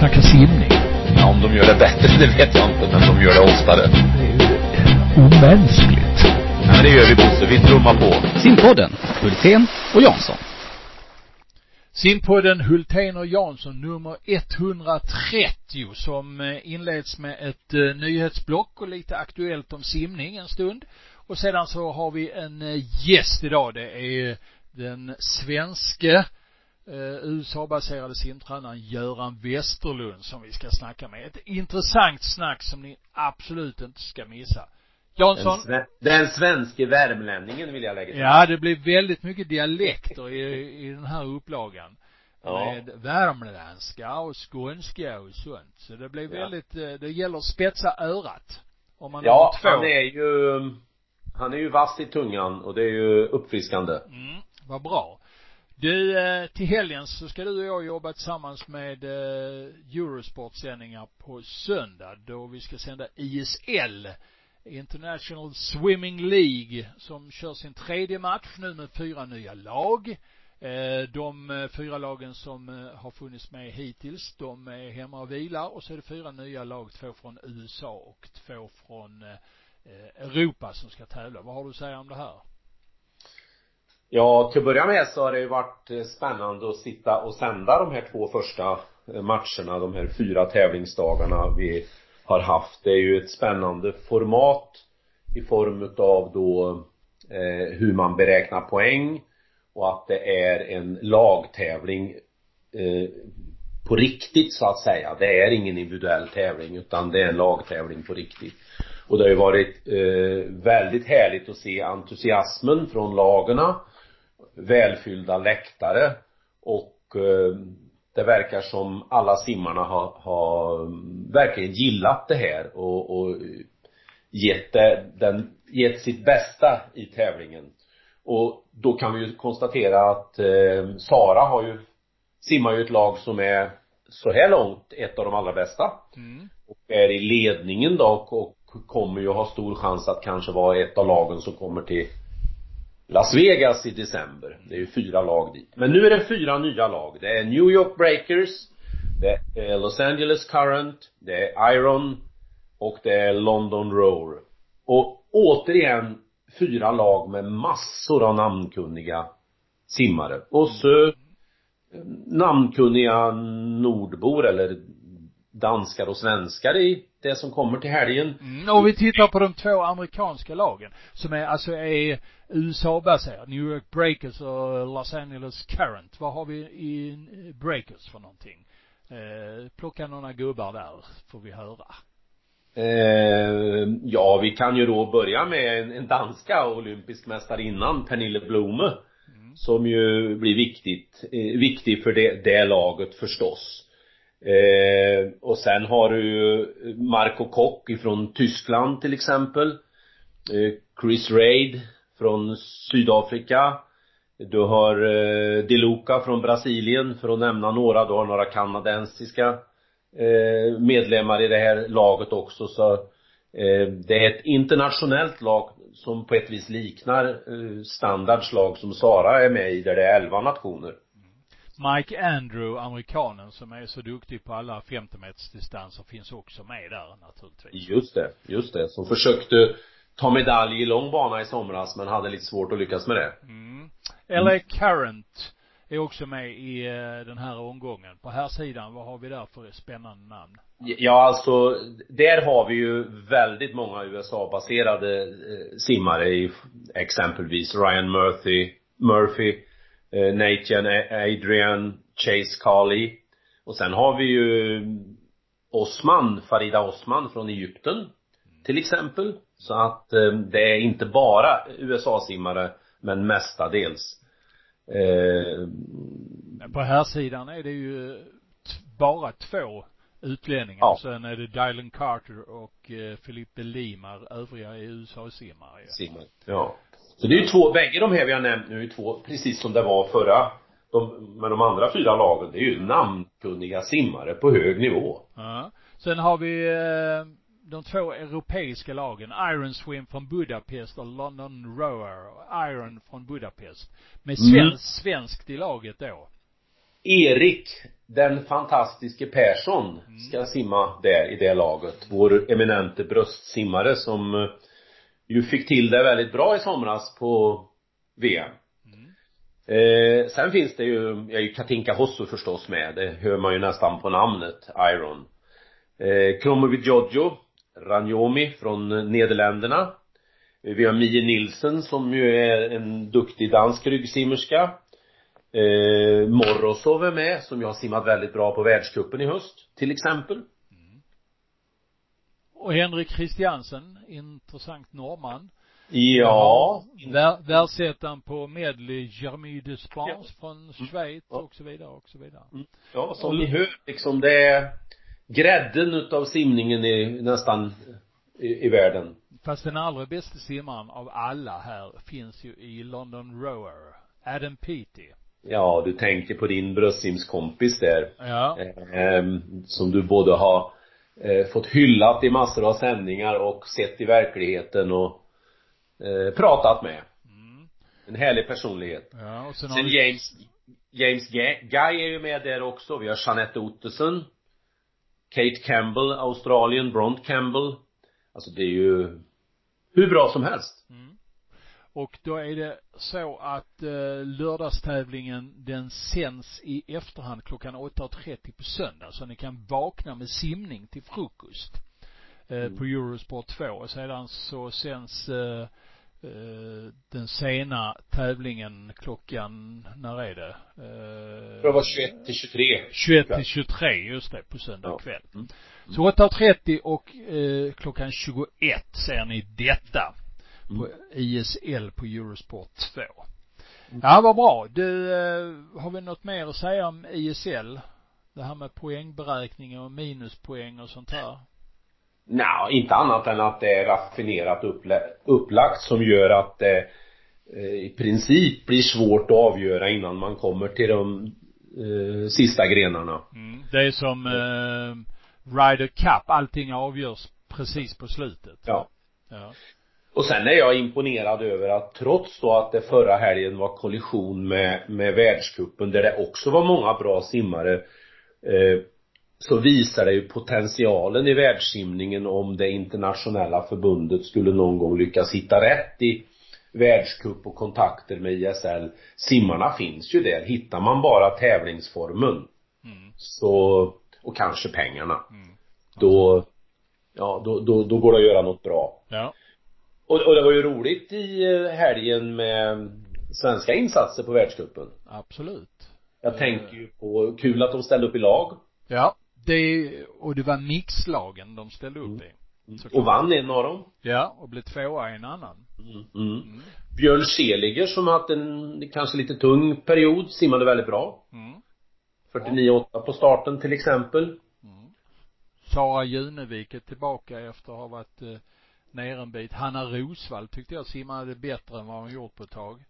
snacka simning. Ja, om de gör det bättre, det vet jag inte, men de gör det oftare. Det är ju omänskligt. Ja, men det gör vi Bosse, vi trummar på. Simpodden, Hultén och Jansson. Simpodden Hultén och Jansson nummer 130 som eh, inleds med ett eh, nyhetsblock och lite aktuellt om simning en stund. Och sedan så har vi en eh, gäst idag. Det är den svenske USA-baserade simtränaren Göran Westerlund som vi ska snacka med. Ett intressant snack som ni absolut inte ska missa. Jansson? Den, sve den svenske värmlänningen vill jag lägga till. Ja, det blir väldigt mycket dialekter i, i den här upplagan. Ja. Med värmländska och skånska och sånt. Så det blir Ja. väldigt, eh, det gäller att spetsa örat. Om man Ja, har två. han är ju, han är ju vass i tungan och det är ju uppfriskande. Mm, vad bra. Du, eh, till helgen så ska du och jag jobba tillsammans med eh, Eurosport-sändningar på söndag då vi ska sända ISL, International Swimming League, som kör sin tredje match nu med fyra nya lag. Eh, De eh, fyra lagen som har funnits med hittills, de är hemma och vilar och så är det fyra nya lag, två från USA och två från eh, Europa som ska tävla. Vad har du att säga om det här? Ja, till att börja med så har det ju varit eh, spännande att sitta och sända de här två första eh, matcherna, de här fyra tävlingsdagarna vi har haft. Det är ju ett spännande format i form utav då eh, hur man beräknar poäng och att det är en lagtävling eh, på riktigt så att säga. Det är ingen individuell tävling utan det är en lagtävling på riktigt. Och det har ju varit eh, väldigt härligt att se entusiasmen från lagarna välfyllda läktare och eh, det verkar som alla simmarna har, har verkligen gillat det här och, och gett det, den, gett sitt bästa i tävlingen. Och då kan vi ju konstatera att eh, Sara har ju, simmar ju ett lag som är så här långt ett av de allra bästa. Mm. Och är i ledningen då och, och kommer ju ha stor chans att kanske vara ett av lagen som kommer till Las Vegas i december. Det är ju fyra lag dit. Men nu är det fyra nya lag. Det är New York Breakers, det är Los Angeles Current, det är Iron och det är London Roar. Och återigen fyra lag med massor av namnkunniga simmare. Och så eh, namnkunniga nordbor eller danskar och svenskar i det som kommer till helgen. Mm, och vi tittar på de två amerikanska lagen som är, alltså är USA-baserade. New York Breakers och Los Angeles Current. Vad har vi i Breakers för någonting? Eh, plocka några gubbar där, får vi höra. Eh, ja, vi kan ju då börja med en, en danska olympisk mästarinnan, Pernille Blome. Som ju blir viktigt, eh, viktig för det, det laget förstås. Eh, och sen har du ju Marco Koch ifrån Tyskland till exempel. Eh, Chris Reid från Sydafrika. Du har eh, DeLuca från Brasilien för att nämna några. Du har några kanadensiska eh, medlemmar i det här laget också så eh, det är ett internationellt lag som på ett vis liknar eh, standardslag som Sara är med i där det är 11 nationer. Mike Andrew, amerikanen som är så duktig på alla 50 meters distanser finns också med där naturligtvis. Just det, just det. Som försökte ta medalj i lång bana i somras men hade lite svårt att lyckas med det. Mm. LA Current är också med i eh, den här omgången. På här sidan, vad har vi där för spännande namn? Ja, alltså, där har vi ju väldigt många USA-baserade eh, simmare i exempelvis Ryan Murphy, Murphy, eh, Nathan Adrian, Chase Carley. Och sen har vi ju Osman, Farida Osman från Egypten, till exempel. Så att eh, det är inte bara USA-simmare, men mestadels. Eh, Men På här sidan är det ju bara två utlänningar. Ja. Sen är det Dylan Carter och eh, Felipe Limar. Övriga är USA-simmare. simmar. Ja. Så det är ju två, bägge de här vi har nämnt nu är två, precis som det var förra, de, med de andra fyra lagen, det är ju namnkunniga simmare på hög nivå. Ja. Sen har vi eh, de två europeiska lagen. Iron Swim från Budapest och London Rower. Iron från Budapest. Med Mm. svensk, svenskt i laget då. Erik den fantastiske Persson ska simma där i det laget. Vår eminente bröstsimmare som eh, ju fick till det väldigt bra i somras på VM. Eh, sen finns det ju, ja, ju Katinka Hosso förstås med, det hör man ju nästan på namnet, Iron. Eh, Kromovi Giorgio, Ranjomi från Nederländerna. Vi har Mie Nilsen som ju är en duktig dansk ryggsimmerska. Eh, Morozov är med, som ju har simmat väldigt bra på världscupen i höst, till exempel. Och Henrik Christiansen, intressant norrman. Ja. Vär, världsettan på medley Jeremy Despens Ja. från Schweiz Ja. och så vidare och så vidare. Mm. Ja, som ni hör, liksom det är grädden utav simningen i nästan i, i världen. Fast den allra bästa simmaren av alla här finns ju i London Rower. Adam Peaty. Ja, du tänker på din bröstsimskompis där. Ja. Ehm, som du både har eh, fått hyllat i massor av sändningar och sett i verkligheten och eh, pratat med. Mm. En härlig personlighet. Ja, och sen Sen vi, James, James Guy är ju med där också. Vi har Jeanette Ottesen. Kate Campbell, Australien, Bront Campbell. Alltså det är ju hur bra som helst. mm. Och då är det så att eh, lördagstävlingen den sänds i efterhand klockan 8.30 på söndag. Så ni kan vakna med simning till frukost. Eh, Mm. på Eurosport 2. Och sedan så sänds eh, eh, den sena tävlingen klockan, när är det? Eh, Det var 21 till 23. 21 till 23, just det, på söndag Ja. kväll. Mm. Så 8.30 och eh, klockan 21 ser ni detta på ISL på Eurosport 2. Ja, vad bra. Du, eh, har vi något mer att säga om ISL? Det här med poängberäkning och minuspoäng och sånt här? Nej, inte annat än att det är raffinerat upplä- upplagt som gör att det eh, i princip blir svårt att avgöra innan man kommer till de eh, sista grenarna. Mm. Det är som eh, Ryder Cup, allting avgörs precis på slutet. Ja. Ja. Och sen är jag imponerad över att trots då att det förra helgen var kollision med, med världscupen där det också var många bra simmare eh, så visar det ju potentialen i världssimningen om det internationella förbundet skulle någon gång lyckas hitta rätt i världscup och kontakter med ISL. Simmarna finns ju där. Hittar man bara tävlingsformen Mm. så, och kanske pengarna, Mm. då, ja, då, då, då går det att göra något bra. Ja. Och, och det var ju roligt i eh, helgen med svenska insatser på världscupen. Absolut. Jag tänker ju på, kul att de ställde upp i lag. Ja. Det, och det var mixlagen de ställde upp i. Såklart. Och vann en av dem. Ja, och blev tvåa i en annan. Mm. Mm. Mm. Björn Seliger som haft en kanske lite tung period, simmade väldigt bra. Mm. 49,8 på starten till exempel. Mm. Sara Junevik är tillbaka efter att ha varit eh, ner en bit. Hanna Rosvall tyckte jag simmade bättre än vad hon gjort på ett tag.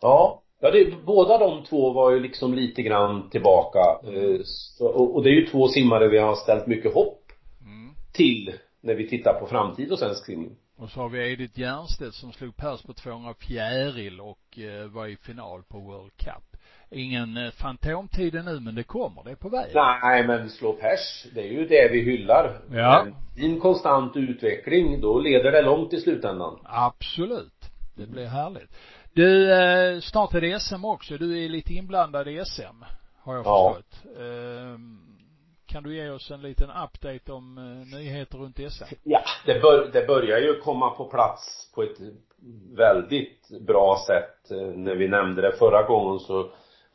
Ja. Ja, det, båda de två var ju liksom lite grann tillbaka. Eh, så, och, och det är ju två simmare vi har ställt mycket hopp Mm. till när vi tittar på framtid och svensk simning. Och så har vi Edith Jernstedt som slog pers på 200 fjäril och eh, var i final på World Cup. Ingen eh, fantomtid nu men det kommer, det är på väg. Nej, men slå pers, det är ju det vi hyllar. Ja. Men din konstant utveckling, då leder det långt i slutändan. Absolut. Det blir härligt. Du, eh, snart är det SM också. Du är lite inblandad i SM, har jag Ja. förstått. Eh, kan du ge oss en liten update om eh, nyheter runt SM? Ja, det, bör, det börjar ju komma på plats på ett väldigt bra sätt. När vi nämnde det förra gången så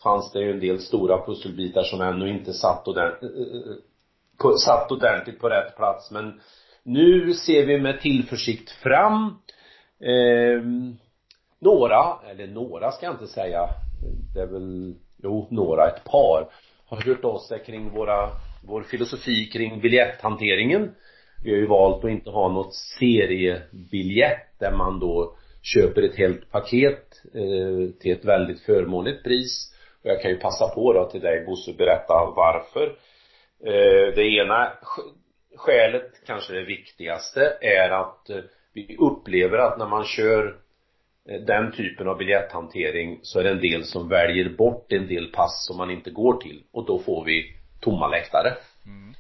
fanns det ju en del stora pusselbitar som ännu inte satt ordentligt, på, eh, eh, eh, satt ordentligt på rätt plats. Men nu ser vi med tillförsikt fram. Eh, några, eller några ska jag inte säga. Det är väl, jo, några, ett par har hört av sig kring våra, vår filosofi kring biljetthanteringen. Vi har ju valt att inte ha något seriebiljett där man då köper ett helt paket eh, till ett väldigt förmånligt pris. Jag kan ju passa på då till dig Bosse berätta varför. Eh, det ena sk- skälet, kanske det viktigaste, är att eh, vi upplever att när man kör eh, den typen av biljetthantering så är det en del som väljer bort en del pass som man inte går till och då får vi tomma läktare. Mm.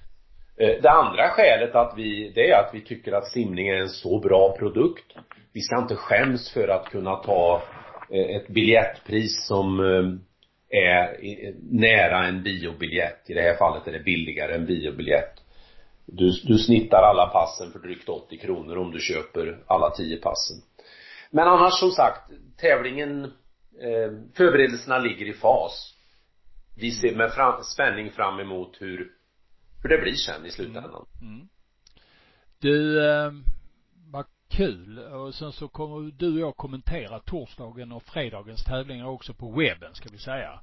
Det andra skälet att vi, det är att vi tycker att simning är en så bra produkt. Vi ska inte skäms för att kunna ta ett biljettpris som är nära en biobiljett. I det här fallet är det billigare än biobiljett. Du, du snittar alla passen för drygt 80 kronor om du köper alla 10 passen. Men annars som sagt, tävlingen, eh, förberedelserna ligger i fas. Vi ser med fram, spänning fram emot hur hur det blir sen i slutändan. Mm. mm. Du, eh, kul. Och sen så kommer du och jag kommentera torsdagen och fredagens tävlingar också på webben, ska vi säga.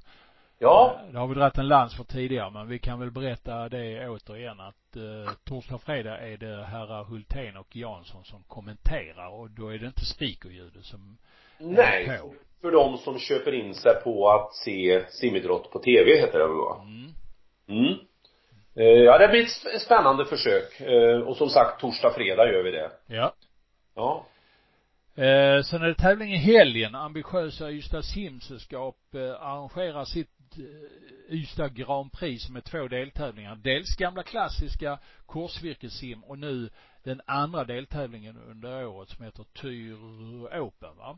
Ja. Eh, det har vi dragit en lans för tidigare, men vi kan väl berätta det återigen att eh, torsdag och fredag är det herrar Hultén och Jansson som kommenterar och då är det inte speakerljudet som Nej, är på. för de som köper in sig på att se simidrott på tv heter det väl va? Mm. Mm. Eh, ja, det blir ett spännande försök. Eh, och som sagt, torsdag, fredag gör vi det. Ja. Ja. Eh, sen är det tävling i helgen. Ambitiösa Ystad Simsällskap eh, arrangerar sitt eh, Ystad Grand Prix med två deltävlingar. Dels gamla klassiska korsvirkessim och nu den andra deltävlingen under året som heter Tyr Open va.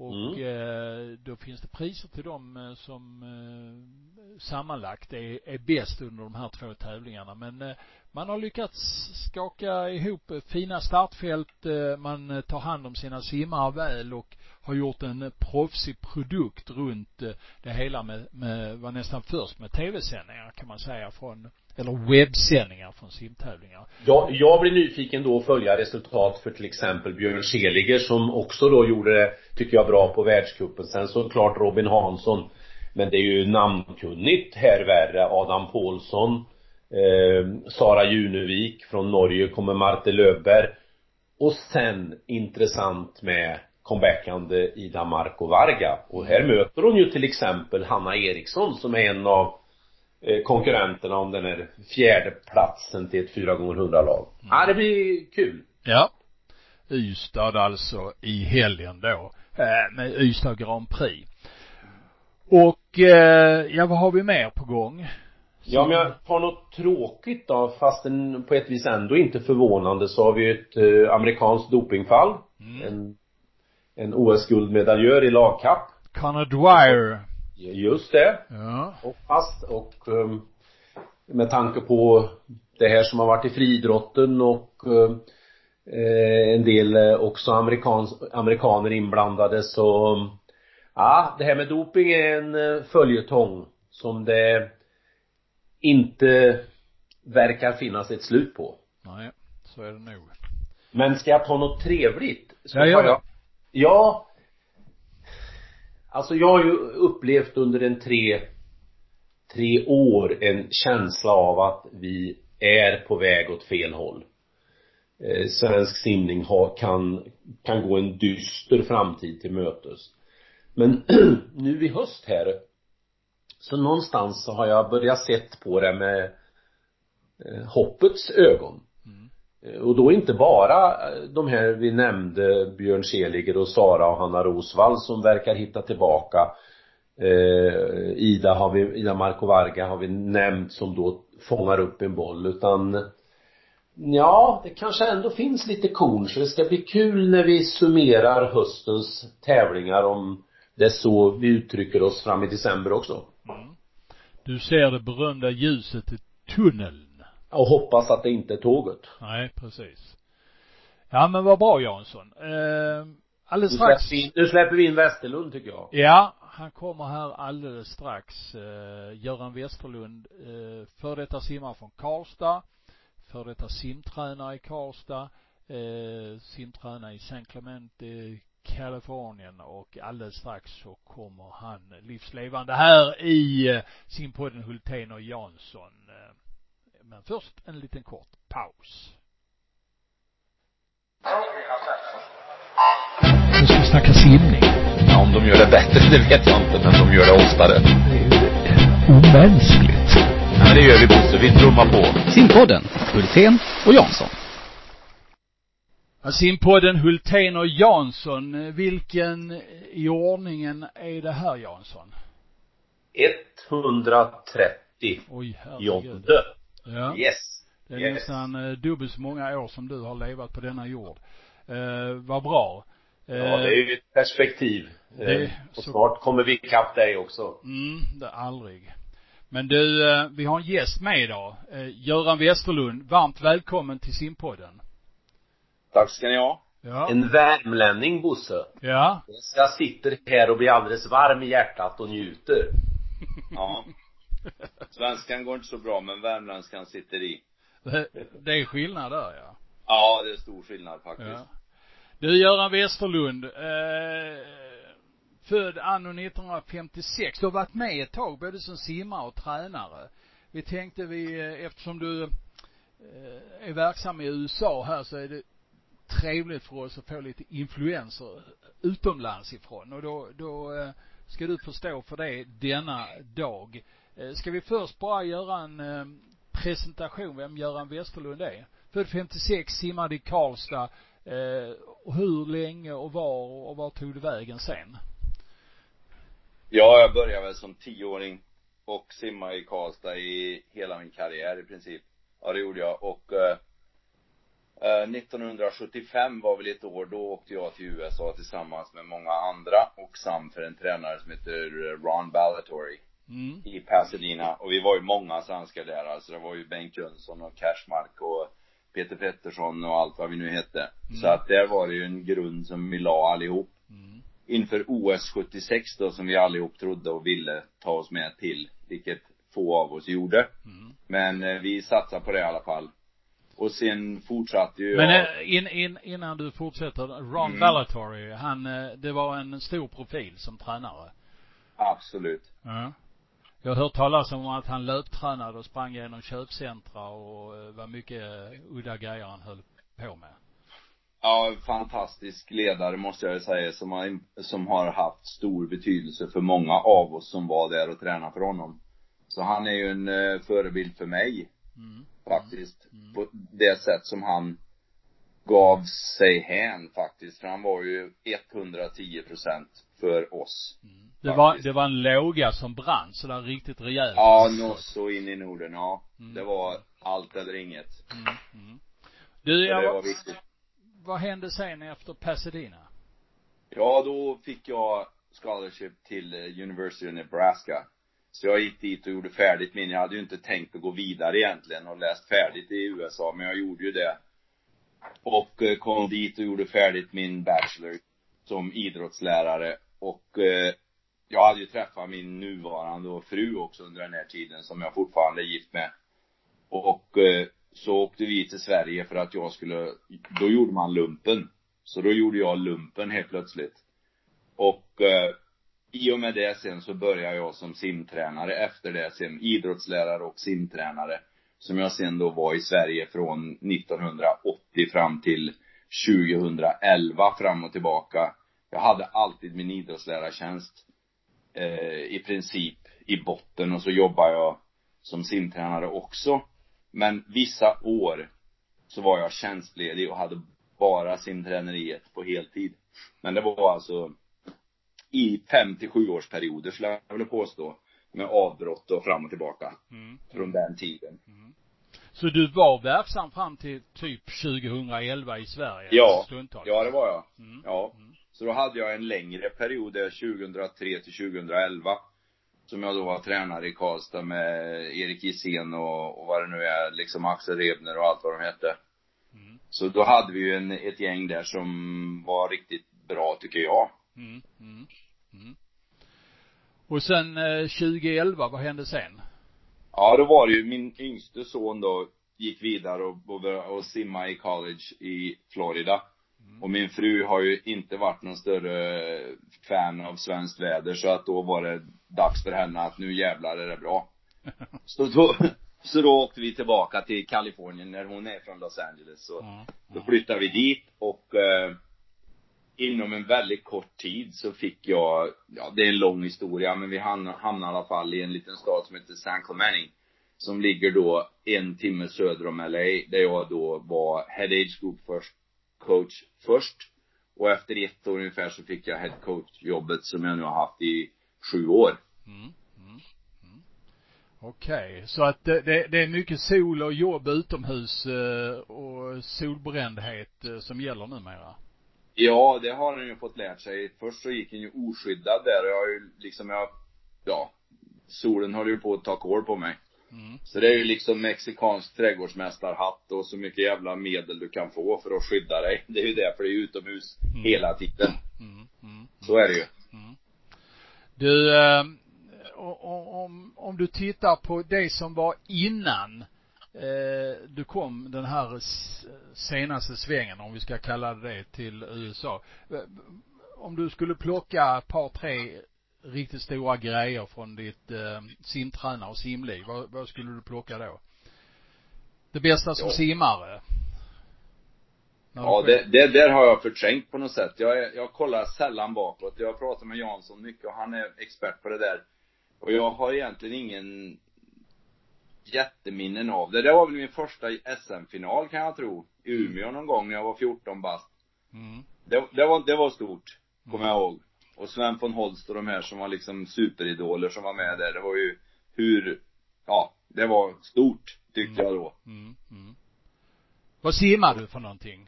Och mm. eh, då finns det priser till dem eh, som eh, sammanlagt är, är bäst under de här två tävlingarna. Men eh, man har lyckats skaka ihop fina startfält, man tar hand om sina simmare väl och har gjort en proffsig produkt runt det hela med, med, var nästan först med tv-sändningar kan man säga från eller webbsändningar från simtävlingar. Ja, jag blir nyfiken då att följa resultat för till exempel Björn Seliger som också då gjorde det, tycker jag, bra på världscupen. Sen såklart Robin Hansson. Men det är ju namnkunnigt här värre. Adam Paulsson, eh, Sara Junevik från Norge kommer Marte Löfberg. Och sen intressant med comebackande Ida Marko Varga. Och här möter hon ju till exempel Hanna Eriksson som är en av konkurrenterna om den här fjärde platsen till ett 4 gånger 100 lag. Mm. Ja, det blir kul. Ja. Ystad alltså i helgen då eh, med Ystad Grand Prix. Och eh, ja, vad har vi mer på gång? Ja, men jag har något tråkigt då, fast en, på ett vis ändå inte förvånande, så har vi ett eh, amerikanskt dopingfall. Mm. En, en OS-guldmedaljör i lagkapp. Connor Dwyer Just det. Ja. Och fast och um, med tanke på det här som har varit i friidrotten och uh, en del uh, också amerikans, amerikaner inblandade så ja, det här med doping är en uh, följetong som det inte verkar finnas ett slut på. Nej, så är det nog. Men ska jag ta något trevligt? Så ja, gör det. Ja, Alltså jag har ju upplevt under en tre, tre år en känsla av att vi är på väg åt fel håll. Eh, svensk simning har, kan, kan gå en dyster framtid till mötes. Men nu i höst här så någonstans så har jag börjat sett på det med eh, hoppets ögon. Eh, och då inte bara eh, de här vi nämnde, Björn Seliger och Sara och Hanna Rosvall som verkar hitta tillbaka. Eh, Ida har vi, Ida Marco Varga har vi nämnt som då fångar upp en boll utan Ja, det kanske ändå finns lite korn så det ska bli kul när vi summerar höstens tävlingar om det är så vi uttrycker oss fram i december också. Mm. Du ser det berömda ljuset i tunneln och hoppas att det inte är tåget. Nej, precis. Ja men vad bra Jansson. Eh, alldeles strax. Nu släpper vi in Westerlund tycker jag. Ja, han kommer här alldeles strax. Eh, Göran Westerlund, eh, för detta simmare från Karlstad, för detta simtränare i Karlstad, eh, simtränare i San Clemente, Kalifornien och alldeles strax så kommer han livslevande här i eh, simpodden Hultén och Jansson. Eh, men först en liten kort paus. Nu ska vi snacka simning. Ja, om de gör det bättre, det vet jag inte, men de gör det oftare. Det är omänskligt. Ja, det gör vi Bosse. Vi trummar på. Simpodden, Hultén och Jansson. Ja, simpodden Hultén och Jansson. Vilken i ordningen är det här Jansson? 130 1980. Oj, herregud. Jonte. Ja. Yes. Det är Yes. nästan eh, dubbelt så många år som du har levat på denna jord. Eh, vad bra. Eh, Ja, det är ju ett perspektiv. det- Eh, och så- snart kommer vi ikapp dig också. Mm, det aldrig. Men du, eh, vi har en gäst med idag. Eh, Göran Westerlund, varmt välkommen till simpodden. Tack ska ni ha. Ja. En värmlänning, Bosse. Ja. Jag sitter här och blir alldeles varm i hjärtat och njuter. Ja. Svenskan går inte så bra, men värmländskan sitter i. Det, är skillnad där ja. Ja, det är stor skillnad faktiskt. ja. Du Göran Westerlund, eh, född anno 1956. Du har varit med ett tag både som simmare och tränare. Vi tänkte vi, eh, eftersom du eh, är verksam i USA här så är det trevligt för oss att få lite influenser utomlands ifrån och då, då eh, ska du förstå för det denna dag. Eh, Ska vi först bara göra en eh, presentation vem Göran Westerlund är? Född 56, simmade i Karlstad. Eh, hur länge och var och var tog du vägen sen? Ja, jag började väl som tioåring och simma i Karlstad i hela min karriär i princip. Ja, det gjorde jag. Och eh, eh, 1975 var väl ett år, då åkte jag till USA tillsammans med många andra och sam för en tränare som heter eh, Ron Ballatory Mm. i Pasadena. Och vi var ju många svenskar där alltså. Det var ju Bengt Jönsson och Cashmark och Peter Pettersson och allt vad vi nu hette. Så att där var det ju en grund som vi la allihop. Mm. Inför OS 76 då som vi allihop trodde och ville ta oss med till. Vilket få av oss gjorde. Mm. Men eh, vi satsade på det i alla fall. Och sen fortsatte ju Men jag. eh, in, in, innan du fortsätter, Ron Mm. Ballatory, han, eh, det var en stor profil som tränare. Absolut. Ja. Jag har hört talas om att han löptränade och sprang genom köpcentra och eh, var mycket eh, udda grejer han höll på med. Ja, fantastisk ledare måste jag säga som har, som har haft stor betydelse för många av oss som var där och tränade för honom. Så han är ju en eh, förebild för mig Mm. faktiskt. Mm. På det sätt som han gav sig hän faktiskt. För han var ju 110 procent för oss. Mm. Det var, det var en låga som brann sådär riktigt rejält. Ja, nå så in i Norden, ja. Mm. Det var allt eller inget. Mm. Mm. Du, det jag, var viktigt. vad hände sen efter Pasadena? Ja, då fick jag scholarship till eh, University of Nebraska. Så jag gick dit och gjorde färdigt min, jag hade ju inte tänkt att gå vidare egentligen och läst färdigt i USA, men jag gjorde ju det. Och eh, kom dit och gjorde färdigt min bachelor som idrottslärare och eh, jag hade ju träffat min nuvarande fru också under den här tiden som jag fortfarande är gift med. Och eh, så åkte vi till Sverige för att jag skulle, då gjorde man lumpen. Så då gjorde jag lumpen helt plötsligt. Och eh, i och med det sen så började jag som simtränare efter det sen idrottslärare och simtränare. Som jag sen då var i Sverige från 1980 fram till 2011 fram och tillbaka. Jag hade alltid min idrottslärartjänst eh, i princip i botten och så jobbar jag som simtränare också. Men vissa år så var jag tjänstledig och hade bara simträneriet på heltid. Men det var alltså i fem till sju års perioder skulle jag vilja påstå. Med avbrott och fram och tillbaka Mm. från den tiden. Så du var verksam fram till typ 2011 i Sverige? Ja. Stundtals? Ja, det var jag. Mm. Ja. Mm. Så då hade jag en längre period där 2003 till 2011. Som jag då var tränare i Karlstad med Erik Gissén och, och vad det nu är, liksom Axel Rebner och allt vad de hette. Mm. Så då hade vi ju en, ett gäng där som var riktigt bra tycker jag. Mm. Mm. Mm. Och sen eh, 2011, vad hände sen? Ja, då var det ju min yngste son då gick vidare och, och, och simma i college i Florida. Och min fru har ju inte varit någon större fan av svenskt väder så att då var det dags för henne att nu jävlar är det bra. Så då, så då åkte vi tillbaka till Kalifornien när hon är från Los Angeles. Så Ja. då flyttade vi dit och eh, inom en väldigt kort tid så fick jag, ja det är en lång historia men vi hamnade, hamnade i alla fall i en liten stad som heter San Clemente. Som ligger då en timme söder om LA där jag då var head age group first, coach först. Och efter ett år ungefär så fick jag head coach jobbet som jag nu har haft i sju år. Mm. Mm. Mm. Okej, så att det, det, är mycket sol och jobb utomhus eh, och solbrändhet eh, som gäller numera? Ja, det har han ju fått lärt sig. Först så gick han ju oskyddad där och jag har ju liksom, jag, ja, solen höll ju på att ta kål på mig. Mm. Så det är ju liksom mexikansk trädgårdsmästarhatt och så mycket jävla medel du kan få för att skydda dig. Det är ju det, för det är ju utomhus Mm. hela tiden. Mm. Mm. Så är det ju. Du, eh, om, om du tittar på det som var innan eh, du kom den här senaste svängen, om vi ska kalla det det, till USA. Eh, Om du skulle plocka ett par, tre riktigt stora grejer från ditt eh, simtränar och simliv, vad, vad skulle du plocka då? Det bästa som Ja. simmare? Ja, det, det där har jag förträngt på något sätt. Jag, jag kollar sällan bakåt. Jag pratar med Jansson mycket och han är expert på det där. Och jag har egentligen ingen jätteminnen av det. Det var väl min första SM-final kan jag tro. I Umeå någon gång när jag var 14 bast. Mm. Det, det var, det var stort, kommer jag ihåg. Och Sven von Holst och de här som var liksom superidoler som var med där. Det var ju hur, ja, det var stort, tyckte jag då. Mm. Mm. Vad simmar du för någonting?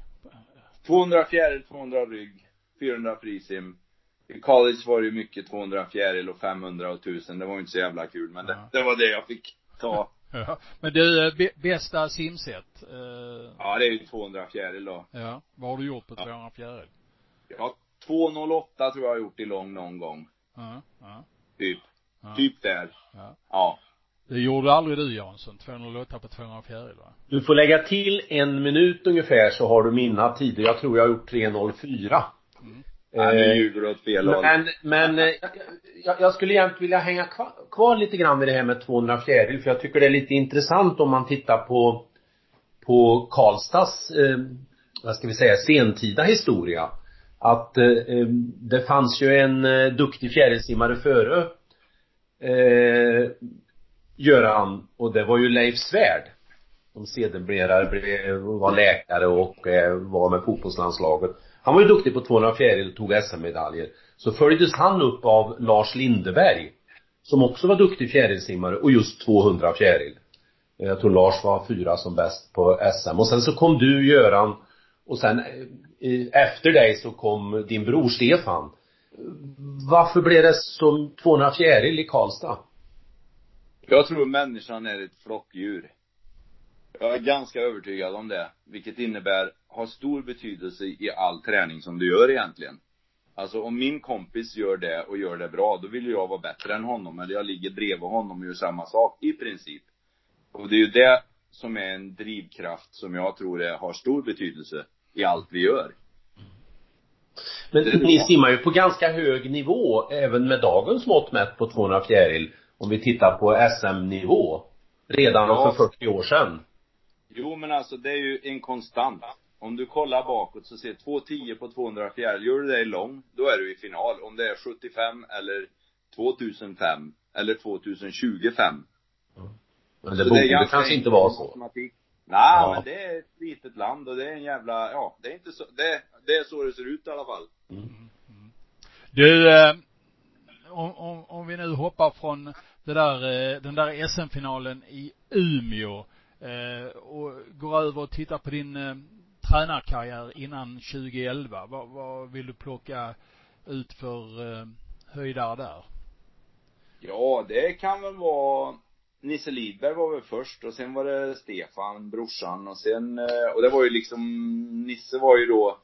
200 fjäril, 200 rygg, 400 frisim. I college var det ju mycket 200 fjäril och 500 och 1000. Det var ju inte så jävla kul, men det, Ja. det var det jag fick ta. Ja. Men du, eh, bä- bästa simset? Eh, Ja, det är ju 200 fjäril då. ja. Vad har du gjort på 200 fjäril? Ja, 208 tror jag har gjort i lång någon gång. Ja. Ja. Typ. ja. Typ där. Ja. Ja. Det gjorde aldrig du Jansson, 208 på 200 fjäril va? Du får lägga till en minut ungefär så har du mina tider. Jag tror jag har gjort 3.04. Ja, nu Eh, ljuger du åt fel håll. Men, men eh, jag, jag skulle egentligen vilja hänga kvar, kvar lite grann vid det här med 200 fjäril för jag tycker det är lite intressant om man tittar på på Karlstads, eh, vad ska vi säga, sentida historia. Att eh, eh, det fanns ju en eh, duktig fjärilsimmare före eh, Göran och det var ju Leif Svärd som sedermera blev, var läkare och eh, var med fotbollslandslaget. Han var ju duktig på 200 fjäril och tog SM-medaljer. Så följdes han upp av Lars Lindeberg som också var duktig fjärilsimmare och just 200 fjäril. Jag tror Lars var fyra som bäst på SM. Och sen så kom du Göran och sen eh, efter dig så kom din bror Stefan. Varför blev det som 200 fjäril i Karlstad? Jag tror människan är ett flockdjur. Jag är ganska övertygad om det. Vilket innebär, har stor betydelse i all träning som du gör egentligen. Alltså om min kompis gör det och gör det bra, då vill jag vara bättre än honom. Eller jag ligger bredvid honom och gör samma sak, i princip. Och det är ju det som är en drivkraft som jag tror är, har stor betydelse i allt vi gör. Men Det ni simmar ju på ganska hög nivå även med dagens mått mätt på 200 fjäril. Om vi tittar på SM-nivå. Redan Ja. för 40 år sedan. Jo men alltså det är ju en konstant. Om du kollar bakåt så ser 2.10 på 200 fjäril, gör du det lång, då är du i final. Om det är 75 eller 2005 eller 2025. Men det Så borde ganska kanske inte vara så. matematik. Nej, Ja. men det är ett litet land och det är en jävla, ja, det är inte så, det, det är så det ser ut i alla fall. Du, eh, om, om, om vi nu hoppar från det där, eh, den där SM-finalen i Umeå eh, och går över och tittar på din eh, tränarkarriär innan 2011. Vad, vad vill du plocka ut för eh, höjdare där? Ja, det kan väl vara Nisse Lidberg var väl först och sen var det Stefan, brorsan och sen, eh, och det var ju liksom, Nisse var ju då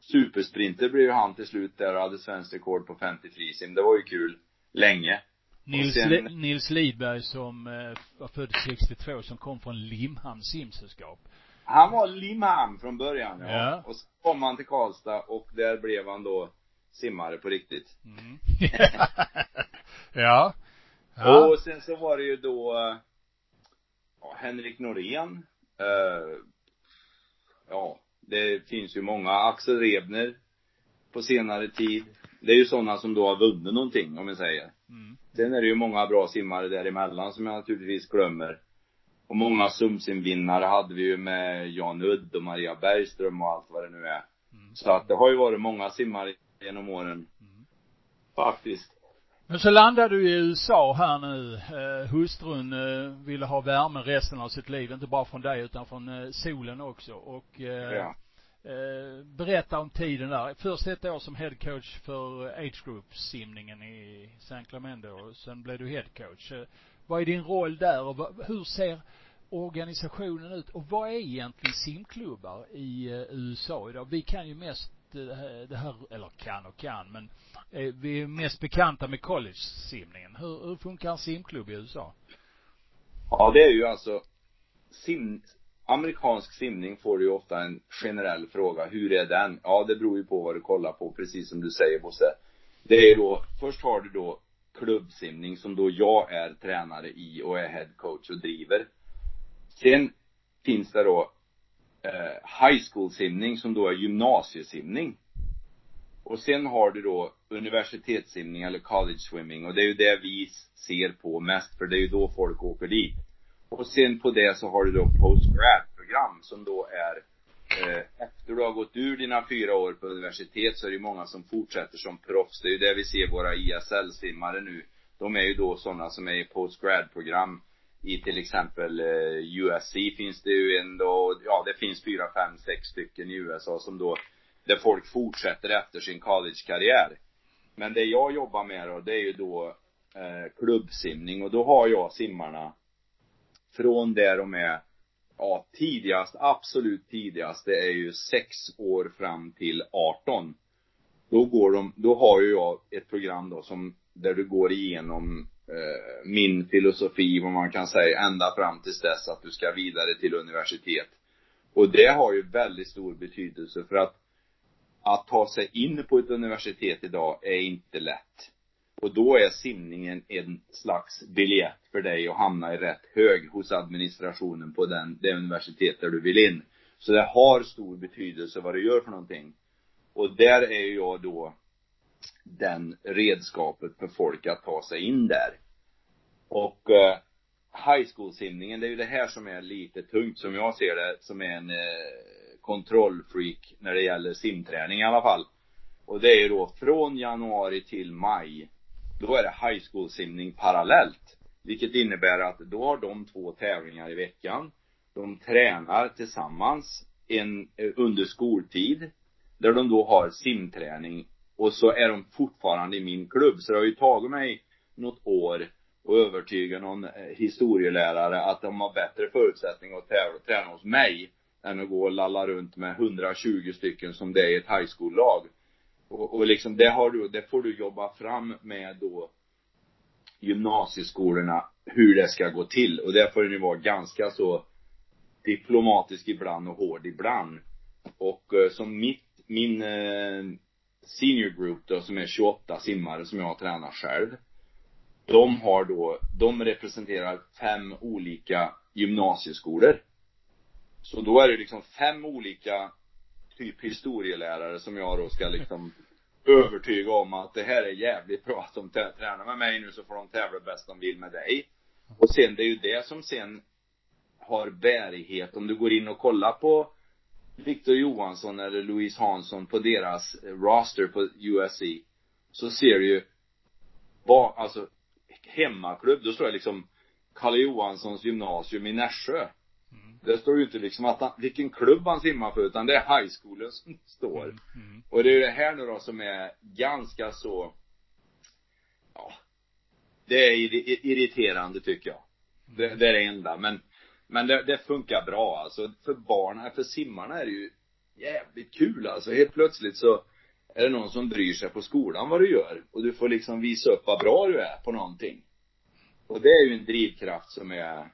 supersprinter blev ju han till slut där och hade svenskt rekord på 50 frisim. Det var ju kul. Länge. Nils, sen- Li- Nils Lidberg som eh, var född 62 som kom från Limhamns simsällskap. Han var Limhamn från början ja. Ja. Och så kom han till Karlstad och där blev han då simmare på riktigt. Mm. ja. Ja. Och sen så var det ju då ja, Henrik Norén. Eh, ja, det finns ju många. Axel Rebner på senare tid. Det är ju sådana som då har vunnit någonting om jag säger. Mm. Sen är det ju många bra simmare däremellan som jag naturligtvis glömmer. Och många sumsimvinnare hade vi ju med Jan Udd och Maria Bergström och allt vad det nu är. Mm. Så att det har ju varit många simmare genom åren. Mm. Faktiskt. Men så landade du i USA här nu. Eh, hustrun eh, ville ha värme resten av sitt liv, inte bara från dig utan från eh, solen också. Och eh, Ja. eh, berätta om tiden där. Först ett år som head coach för age group simningen i San Clemente och sen blev du head coach. Eh, vad är din roll där och vad, hur ser organisationen ut och vad är egentligen simklubbar i eh, USA idag? Vi kan ju mest Eh, det här- eller kan och kan, men eh, vi är mest bekanta med college-simningen. Hur, hur funkar en simklubb i USA? Ja, det är ju alltså sim, amerikansk simning får du ju ofta en generell fråga. Hur är den? Ja, det beror ju på vad du kollar på, precis som du säger Bosse. Det är ju då, först har du då klubbsimning som då jag är tränare i och är head coach och driver. Sen finns det då eh, high school simning som då är gymnasiesimning. Och sen har du då universitetssimning eller college swimming och det är ju det vi ser på mest för det är ju då folk åker dit. Och sen på det så har du då postgrad-program som då är eh, efter du har gått ur dina fyra år på universitet så är det ju många som fortsätter som proffs. Det är ju det vi ser våra ISL-simmare nu. De är ju då sådana som är i postgrad-program i till exempel eh, USC finns det ju en då, ja det finns fyra, fem, sex stycken i USA som då, där folk fortsätter efter sin collegekarriär. Men det jag jobbar med då, det är ju då eh, klubbsimning och då har jag simmarna från där de är, ja tidigast, absolut tidigast, det är ju sex år fram till 18. Då går de, då har ju jag ett program då som, där du går igenom Eh, min filosofi, vad man kan säga, ända fram tills dess att du ska vidare till universitet. Och det har ju väldigt stor betydelse för att att ta sig in på ett universitet idag är inte lätt. Och då är simningen en slags biljett för dig att hamna i rätt hög hos administrationen på den, det universitet där du vill in. Så det har stor betydelse vad du gör för någonting. Och där är jag då den redskapet för folk att ta sig in där. Och eh, high school simningen, det är ju det här som är lite tungt som jag ser det, som är en eh, kontrollfreak när det gäller simträning i alla fall. Och det är ju då från januari till maj, då är det high school simning parallellt. Vilket innebär att då har de två tävlingar i veckan. De tränar tillsammans en, eh, under skoltid. Där de då har simträning. Och så är de fortfarande i min klubb. Så det har ju tagit mig något år och övertyga någon eh, historielärare att de har bättre förutsättningar att tävla och träna hos mig än att gå och lalla runt med 120 stycken som det är i ett high school-lag. Och, och liksom det har du, det får du jobba fram med då gymnasieskolorna hur det ska gå till och där får du vara ganska så diplomatisk ibland och hård ibland. Och eh, som mitt, min eh, senior group då som är 28 simmare som jag tränar själv. De har då, de representerar fem olika gymnasieskolor. Så då är det liksom fem olika typ historielärare som jag då ska liksom övertyga om att det här är jävligt bra att de tränar med mig nu så får de tävla bäst de vill med dig. Och sen det är ju det som sen har bärighet. Om du går in och kollar på Victor Johansson eller Louise Hansson på deras roster på USC så ser du ju vad, alltså hemmaklubb, då står det liksom Kalle Johanssons gymnasium i Nässjö. Det står ju inte liksom att han, vilken klubb han simmar för utan det är high schoolen som står. Mm. Och det är ju det här nu då som är ganska så, ja, det är irri- irriterande tycker jag. Det, det är det enda, men, men det, det funkar bra alltså. För barnen, för simmarna är det ju jävligt kul alltså. Helt plötsligt så är det någon som bryr sig på skolan vad du gör. Och du får liksom visa upp vad bra du är på någonting. Och det är ju en drivkraft som är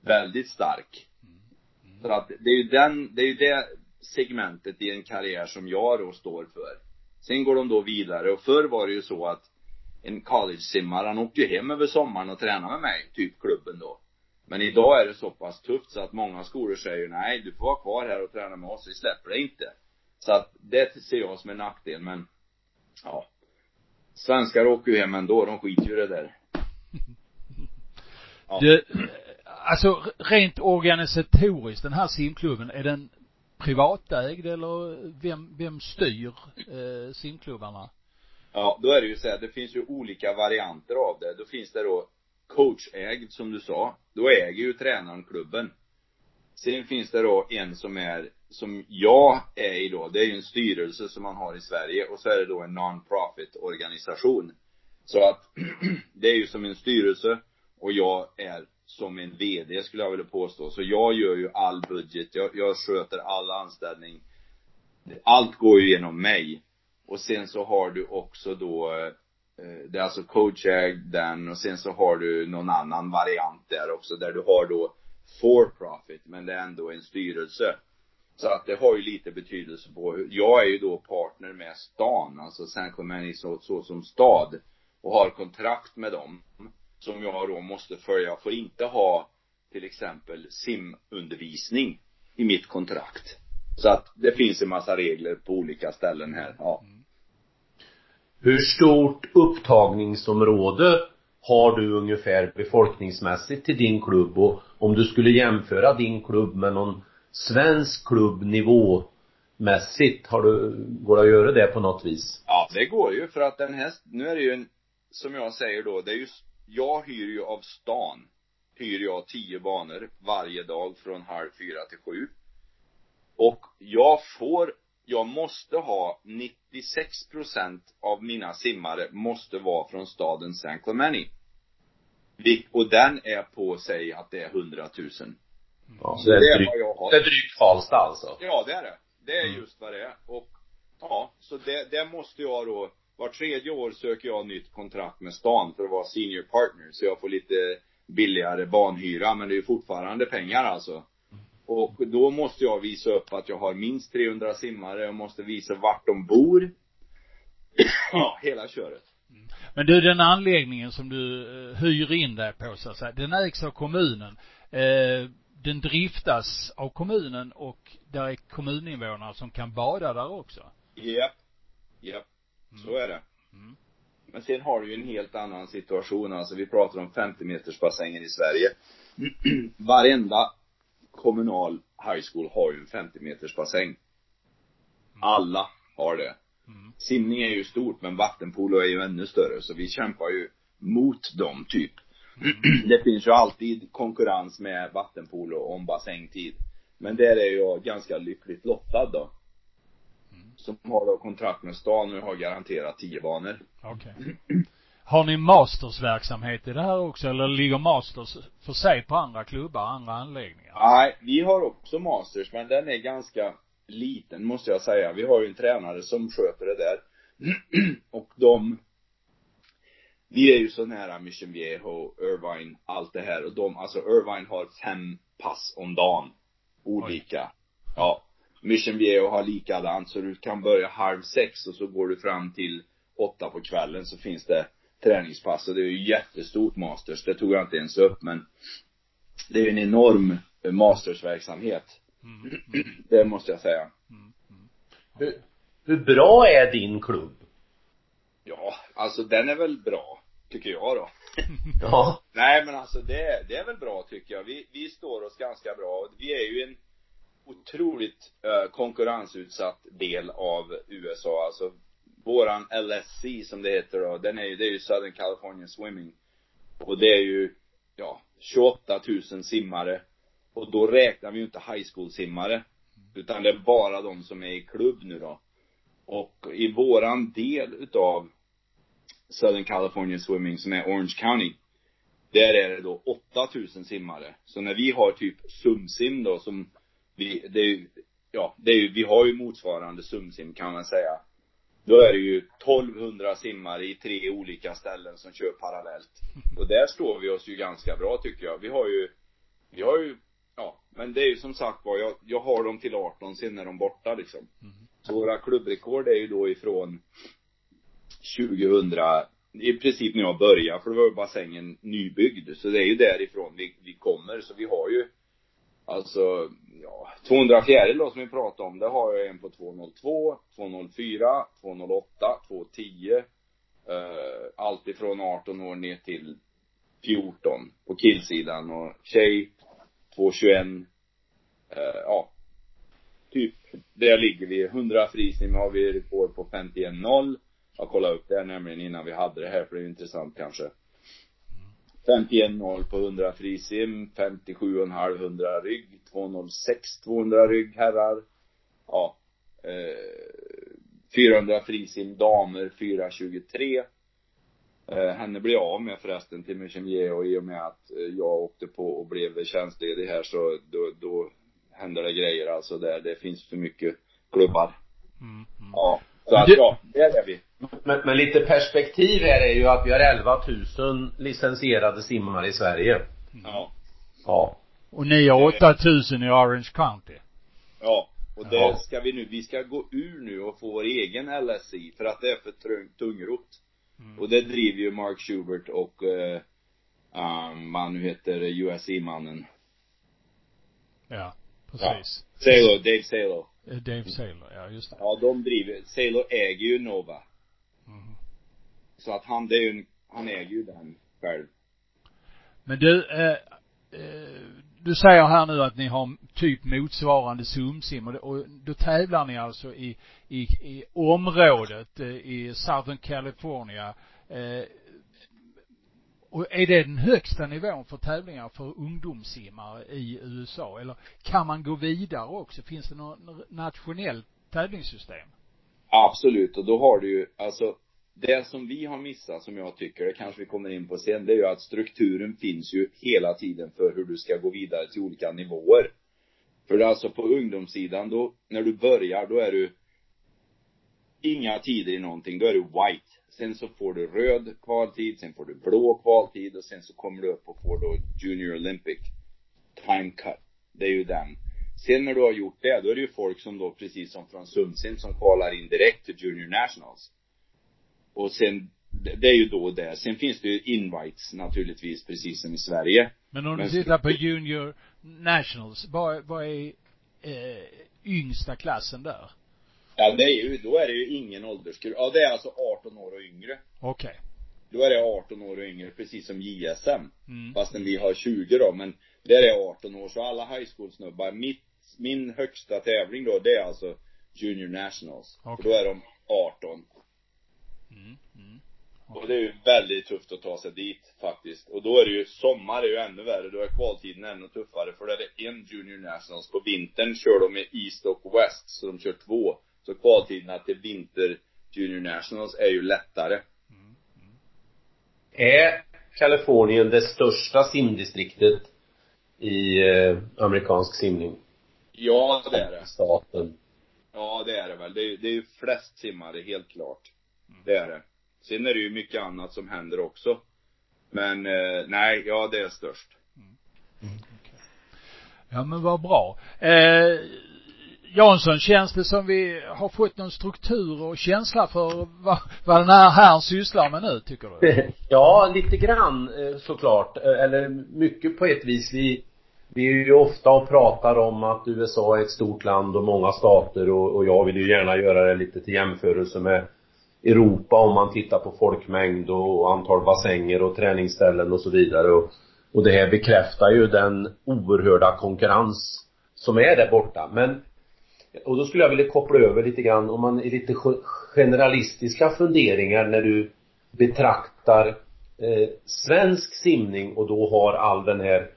väldigt stark. Så att det är ju den, det är ju det segmentet i en karriär som jag då står för. Sen går de då vidare och förr var det ju så att en college-simmare, han åkte ju hem över sommaren och tränade med mig, typ klubben då. Men idag är det så pass tufft så att många skolor säger nej, du får vara kvar här och träna med oss, vi släpper dig inte. Så att det ser jag som en nackdel, men ja. Svenskar åker ju hem ändå, de skiter ju i det där. Ja. Du, alltså rent organisatoriskt, den här simklubben, är den privatägd eller vem, vem styr eh, simklubbarna? Ja, då är det ju så här, det finns ju olika varianter av det. Då finns det då coachägd som du sa. Då äger ju tränaren klubben. Sen finns det då en som är, som jag är i då, det är ju en styrelse som man har i Sverige och så är det då en non-profit organisation. Så att det är ju som en styrelse och jag är som en VD skulle jag vilja påstå. Så jag gör ju all budget, jag, jag sköter all anställning. Allt går ju genom mig. Och sen så har du också då eh, Eh, det är alltså coachägd den och sen så har du någon annan variant där också där du har då for profit men det är ändå en styrelse. Så att det har ju lite betydelse på hur, jag är ju då partner med stan, alltså San Clemente så, så som stad och har kontrakt med dem som jag då måste följa. Jag får inte ha till exempel simundervisning i mitt kontrakt. Så att det finns en massa regler på olika ställen här, ja. Mm. Hur stort upptagningsområde har du ungefär befolkningsmässigt till din klubb och om du skulle jämföra din klubb med någon svensk klubb nivåmässigt, har du, går det att göra det på något vis? Ja, det går ju för att den här, nu är det ju en, som jag säger då, det är ju, jag hyr ju av stan, hyr jag tio banor varje dag från halv fyra till sju. Och jag får jag måste ha 96 procent av mina simmare måste vara från staden San Clemente. Och den är på, säg att det är 100 000. Ja, så det är, drygt, det är drygt Karlstad alltså? Ja, det är det. Det är mm. just vad det är. Och, ja, så det, det måste jag då, var tredje år söker jag nytt kontrakt med stan för att vara senior partner, så jag får lite billigare banhyra, men det är ju fortfarande pengar alltså. Och då måste jag visa upp att jag har minst 300 simmare, jag måste visa vart de bor. ja, hela köret. Mm. Men du, den anläggningen som du eh, hyr in dig på så att säga, den ägs av kommunen. Eh, den driftas av kommunen och där är kommuninvånare som kan bada där också? Japp. Japp. Mm. Så är det. Mm. Men sen har du ju en helt annan situation, alltså vi pratar om 50 meters bassängen i Sverige. Varenda kommunal high school har ju en 50 meters bassäng. Mm. Alla har det. Mm. Simning är ju stort men vattenpolo är ju ännu större så vi kämpar ju mot dem typ. Mm. Det finns ju alltid konkurrens med vattenpolo om bassängtid. Men där är jag ganska lyckligt lottad då. Mm. Som har då kontrakt med stan och har garanterat 10 banor. Okej. Okay. Har ni mastersverksamhet i det här också eller ligger masters för sig på andra klubbar, andra anläggningar? Nej, vi har också masters men den är ganska liten måste jag säga. Vi har ju en tränare som sköter det där. och de vi är ju så nära Mission Viejo, Irvine, allt det här och de, alltså Irvine har fem pass om dagen. Olika. Oj. Ja. Mission Viejo har likadant så du kan börja halv sex och så går du fram till åtta på kvällen så finns det träningspass och det är ju jättestort masters, det tog jag inte ens upp men det är ju en enorm mastersverksamhet. Mm. Det måste jag säga. Mm. Mm. Hur, hur bra är din klubb? Ja, alltså den är väl bra, tycker jag då. ja. Nej men alltså det, det är väl bra tycker jag. Vi, vi står oss ganska bra. Vi är ju en otroligt uh, konkurrensutsatt del av USA. Alltså våran LSC som det heter då, den är ju, det är ju Southern California Swimming. Och det är ju, ja, 28 000 simmare. Och då räknar vi ju inte high school simmare. Utan det är bara de som är i klubb nu då. Och i våran del utav Southern California Swimming som är Orange County. Där är det då 8000 simmare. Så när vi har typ sumsim då som vi, det är ju, ja, det är ju, vi har ju motsvarande sumsim kan man säga. Då är det ju 1200 simmare i tre olika ställen som kör parallellt. Och där står vi oss ju ganska bra tycker jag. Vi har ju, vi har ju, ja, men det är ju som sagt var, jag, jag har dem till 18, sen är de borta liksom. Mm. Så våra klubbrekord är ju då ifrån 2000, i princip när jag började, för då var ju bassängen nybyggd. Så det är ju därifrån vi, vi kommer, så vi har ju Alltså, ja, 200 fjäril då som vi pratade om, det har jag en på 202, 204, 208, 210. Eh, allt ifrån 18 år ner till 14 på killsidan och tjej 221. Eh, ja. Typ, där ligger vi. 100 frisim har vi rekord på 51-0. Jag kollade upp det här nämligen innan vi hade det här för det är intressant kanske. 51-0 på 100 frisim, 57,5 100 rygg, 2.06 200 rygg herrar. Ja. Eh, 400 frisim damer, 4.23. Eh, henne blev jag av med förresten till Michemier och i och med att eh, jag åkte på och blev tjänstledig här så då, då händer det grejer alltså där det finns för mycket klubbar. Mm, mm. Ja. Så att ja, det är vi. Men, men lite perspektiv här är ju att vi har 11 000 licensierade simmare i Sverige. Mm. Ja. Ja. Och ni har 8000 i Orange County. Ja. Och det Ja. ska vi nu, vi ska gå ur nu och få vår egen LSI för att det är för tung, tungrot. Mm. Och det driver ju Mark Schubert och, eh, um, man nu heter USI-mannen. Ja, precis. Salo, Dave Salo. Eh, Dave Saylor, ja just det. Ja, de driver, Salo äger ju Nova. Så att han, det är ju en, han äger ju den själv. Men du, eh, eh, du säger här nu att ni har typ motsvarande sumsim och, och då tävlar ni alltså i, i, i området eh, i Southern California. Eh, och är det den högsta nivån för tävlingar för ungdomssimmare i USA? Eller kan man gå vidare också? Finns det något nationellt tävlingssystem? Absolut, och då har du ju, alltså det som vi har missat som jag tycker, det kanske vi kommer in på sen, det är ju att strukturen finns ju hela tiden för hur du ska gå vidare till olika nivåer. För det är alltså på ungdomssidan då, när du börjar, då är du inga tider i någonting, då är du white. Sen så får du röd kvaltid, sen får du blå kvaltid och sen så kommer du upp och får då Junior Olympic time cut. Det är ju den. Sen när du har gjort det, då är det ju folk som då, precis som från Sundsvall som kvalar in direkt till Junior Nationals. Och sen, det är ju då det. Sen finns det ju invites naturligtvis, precis som i Sverige. Men om du Men- tittar på Junior Nationals, vad, vad är eh, yngsta klassen där? Ja, det är ju, då är det ju ingen åldersgrupp. Ja, det är alltså 18 år och yngre. Okej. Då är det 18 år och yngre, precis som JSM. Mm. Fastän vi har 20 då, men där är 18 år. Så alla high school snubbar, mitt, min högsta tävling då, det är alltså Junior Nationals. Okej. För då är de 18. Mm. Mm. Och det är ju väldigt tufft att ta sig dit faktiskt. Och då är det ju, sommar är ju ännu värre. Då är kvaltiden ännu tuffare. För då är det en Junior Nationals. På vintern kör de med East och West. Så de kör två. Så kvaltiderna till vinter Junior Nationals är ju lättare. Är Kalifornien det största simdistriktet i eh, amerikansk simning? Ja, det är det. Staten. Ja, det är det väl. Det är, det är ju flest simmare, helt klart. Det är det. Sen är det ju mycket annat som händer också. Men, eh, nej, ja det är störst. Ja men vad bra. Eh, Jansson, känns det som vi har fått någon struktur och känsla för vad, vad den här herrn sysslar med nu, tycker du? Ja, lite grann eh, såklart. Eh, Eller mycket på ett vis. Vi, vi är ju ofta och pratar om att USA är ett stort land och många stater och, och jag vill ju gärna göra det lite till jämförelse med Europa om man tittar på folkmängd och antal bassänger och träningsställen och så vidare och, och det här bekräftar ju den oerhörda konkurrens som är där borta. Men och då skulle jag vilja koppla över lite grann om man är lite generalistiska funderingar när du betraktar eh, svensk simning och då har all den här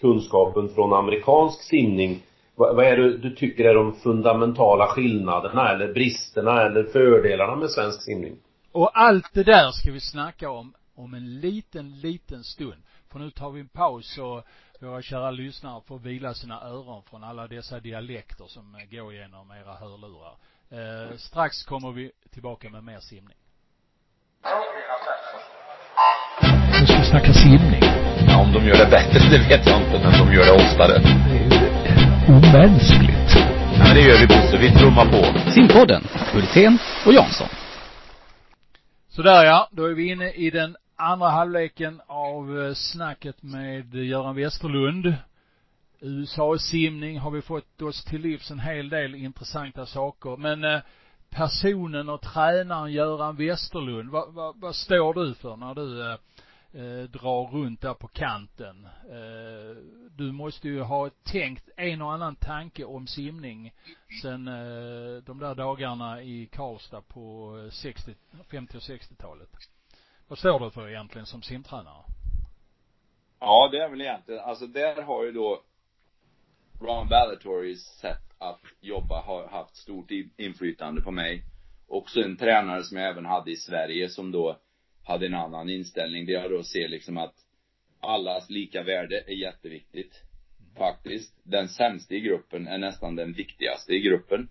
kunskapen från amerikansk simning. Vad, vad är det du tycker är de fundamentala skillnaderna eller bristerna eller fördelarna med svensk simning? Och allt det där ska vi snacka om, om en liten, liten stund. För nu tar vi en paus och våra kära lyssnare får vila sina öron från alla dessa dialekter som går igenom era hörlurar. Eh, strax kommer vi tillbaka med mer simning. Nu ska vi snacka simning. Ja, om de gör det bättre, det vet jag inte, men de gör det oftare. Det är ju omänskligt. Ja, men det gör vi Bosse, vi trummar på. Simpodden, Hultén och Jansson. Sådär ja, då är vi inne i den andra halvleken av eh, snacket med Göran Westerlund. USA-simning har vi fått oss till livs en hel del intressanta saker. Men eh, personen och tränaren Göran Westerlund, vad, vad, vad står du för när du eh, drar runt där på kanten. Eh, du måste ju ha tänkt en och annan tanke om simning sen eh, de där dagarna i Karlstad på eh, 60, 50 och 60-talet. Vad står du för egentligen som simtränare? Ja, det är väl egentligen, alltså där har ju då Ron Valatorys sätt att jobba har haft stort inflytande på mig. Också en tränare som jag även hade i Sverige som då hade en annan inställning. Det jag då ser liksom att allas lika värde är jätteviktigt. Faktiskt. Den sämsta i gruppen är nästan den viktigaste i gruppen.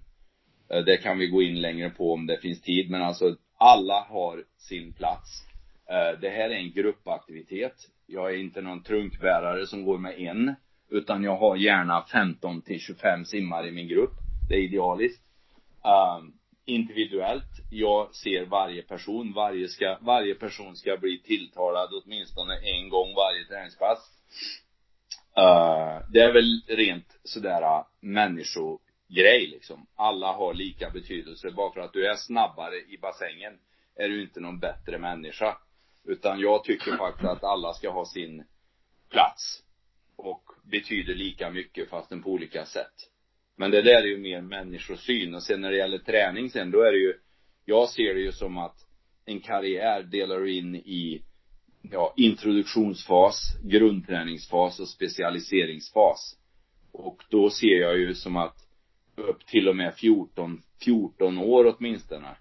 Eh, det kan vi gå in längre på om det finns tid, men alltså alla har sin plats. Eh, det här är en gruppaktivitet. Jag är inte någon trunkbärare som går med en, utan jag har gärna 15 till 25 simmare i min grupp. Det är idealiskt. Um, individuellt. Jag ser varje person. Varje, ska, varje person ska bli tilltalad åtminstone en gång varje träningspass. Uh, det är väl rent sådär uh, människogrej liksom. Alla har lika betydelse. Bara för att du är snabbare i bassängen är du inte någon bättre människa. Utan jag tycker faktiskt att alla ska ha sin plats. Och betyder lika mycket fastän på olika sätt. Men det där är ju mer människosyn och sen när det gäller träning sen då är det ju jag ser det ju som att en karriär delar du in i ja, introduktionsfas, grundträningsfas och specialiseringsfas. Och då ser jag ju som att upp till och med 14, 14 år åtminstone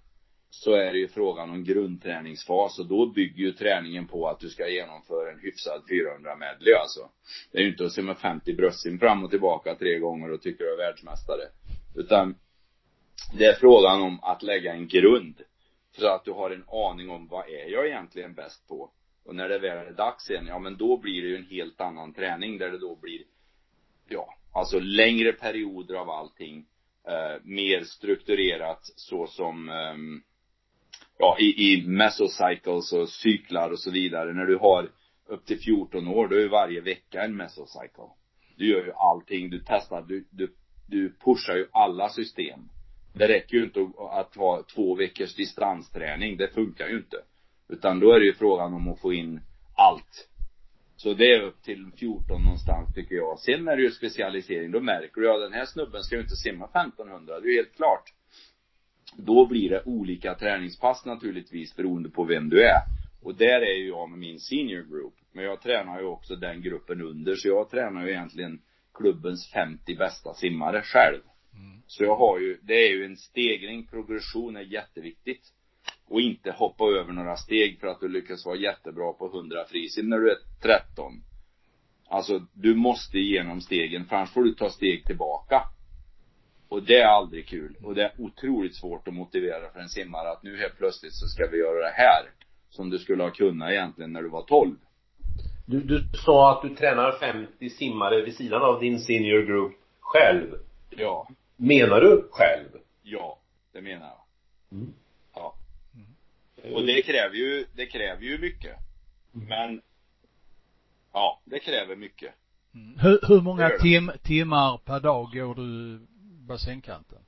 så är det ju frågan om grundträningsfas och då bygger ju träningen på att du ska genomföra en hyfsad 400 medley alltså. Det är ju inte att simma 50 bröstsim fram och tillbaka tre gånger och tycker du är världsmästare. Utan det är frågan om att lägga en grund. Så att du har en aning om vad är jag egentligen bäst på. Och när det väl är dags igen, ja men då blir det ju en helt annan träning där det då blir, ja, alltså längre perioder av allting. Eh, mer strukturerat så som eh, ja, i, i mesocycles och cyklar och så vidare. När du har upp till 14 år, då är varje vecka en mesocycle. Du gör ju allting, du testar, du, du, du pushar ju alla system. Det räcker ju inte att ha två veckors distansträning, det funkar ju inte. Utan då är det ju frågan om att få in allt. Så det är upp till 14 någonstans tycker jag. Sen är det ju specialisering, då märker du, ja den här snubben ska ju inte simma 1500, det är ju helt klart. Då blir det olika träningspass naturligtvis beroende på vem du är. Och där är ju jag med min senior group. Men jag tränar ju också den gruppen under, så jag tränar ju egentligen klubbens 50 bästa simmare själv. Mm. Så jag har ju, det är ju en stegring, progression är jätteviktigt. Och inte hoppa över några steg för att du lyckas vara jättebra på 100 frisim när du är 13. Alltså, du måste igenom stegen, för annars får du ta steg tillbaka. Och det är aldrig kul. Och det är otroligt svårt att motivera för en simmare att nu helt plötsligt så ska vi göra det här. Som du skulle ha kunnat egentligen när du var 12. Du, du sa att du tränar 50 simmare vid sidan av din senior group själv. Ja. Menar du själv? Ja, det menar jag. Mm. Ja. Mm. Och det kräver ju, det kräver ju mycket. Mm. Men, ja, det kräver mycket. Mm. Hur, hur många tim, timmar per dag går du bassängkanten?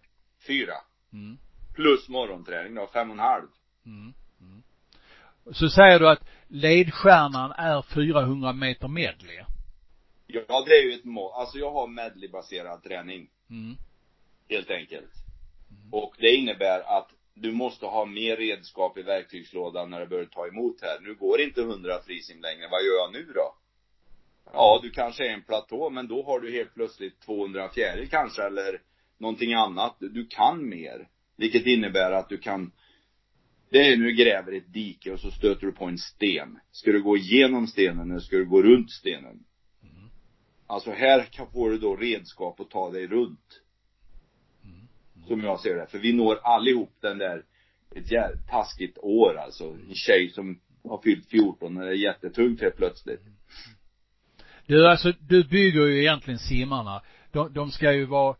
Fyra. Mm. Plus morgonträning då, fem och en halv. Mm. Mm. Så säger du att ledstjärnan är 400 meter medley? Ja, det är ju ett mål. Alltså jag har medleybaserad träning. Mm. Helt enkelt. Mm. Och det innebär att du måste ha mer redskap i verktygslådan när det börjar ta emot här. Nu går inte 100 frisim längre. Vad gör jag nu då? Ja, du kanske är en platå, men då har du helt plötsligt 200 fjäril kanske, eller någonting annat. Du kan mer. Vilket innebär att du kan det är nu gräver ett dike och så stöter du på en sten. Ska du gå igenom stenen eller ska du gå runt stenen? Mm. Alltså här får du då redskap att ta dig runt. Mm. Mm. Som jag ser det. För vi når allihop den där, ett jävligt taskigt år alltså. En tjej som har fyllt 14 och är jättetungt helt plötsligt. Du alltså, du bygger ju egentligen simmarna. De, de ska ju vara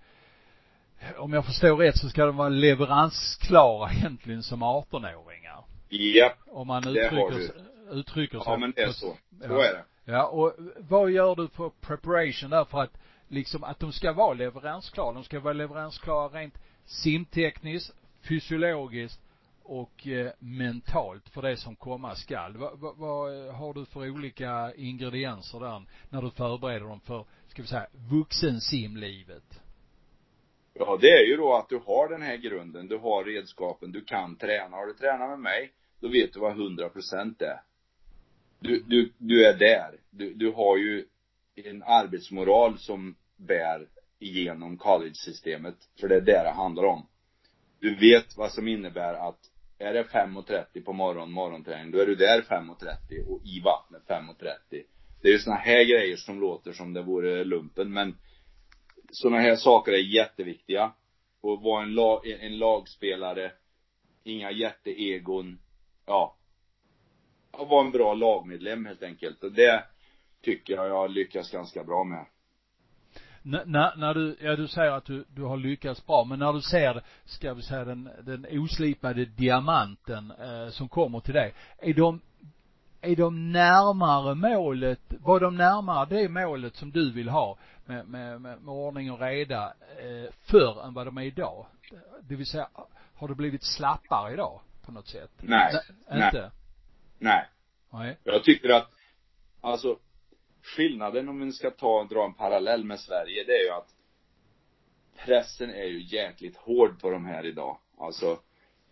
om jag förstår rätt så ska de vara leveransklara egentligen som 18-åringar. Ja. Om man uttrycker, uttrycker sig. Ja men det är så. Så ja. är det. Ja, och vad gör du för preparation där för att liksom att de ska vara leveransklara? De ska vara leveransklara rent simtekniskt, fysiologiskt och eh, mentalt för det som komma skall. Vad, vad, vad har du för olika ingredienser där när du förbereder dem för, ska vi säga, vuxensimlivet? Ja, det är ju då att du har den här grunden, du har redskapen, du kan träna. Har du tränat med mig, då vet du vad 100 procent är. Du, du, du är där. Du, du har ju en arbetsmoral som bär igenom college-systemet. För det är det det handlar om. Du vet vad som innebär att är det 5.30 på morgon, morgonträning, då är du där 5.30 och i vattnet 5.30. Det är ju såna här grejer som låter som det vore lumpen, men sådana här saker är jätteviktiga. Och vara en, lag, en lagspelare, inga jätteegon, ja. Att vara en bra lagmedlem helt enkelt. Och det tycker jag jag lyckas ganska bra med. När, när du, ja du säger att du, du har lyckats bra, men när du ser, ska vi säga den, den oslipade diamanten eh, som kommer till dig, är de, är de närmare målet, var de närmare det målet som du vill ha med, med, med, med ordning och reda eh, förr än vad de är idag? Det vill säga, har det blivit slappare idag på något sätt? Nej. Nej. Inte? Nej. Nej. Jag tycker att, alltså, skillnaden om vi ska ta, dra en parallell med Sverige, det är ju att pressen är ju jäkligt hård på de här idag. Alltså,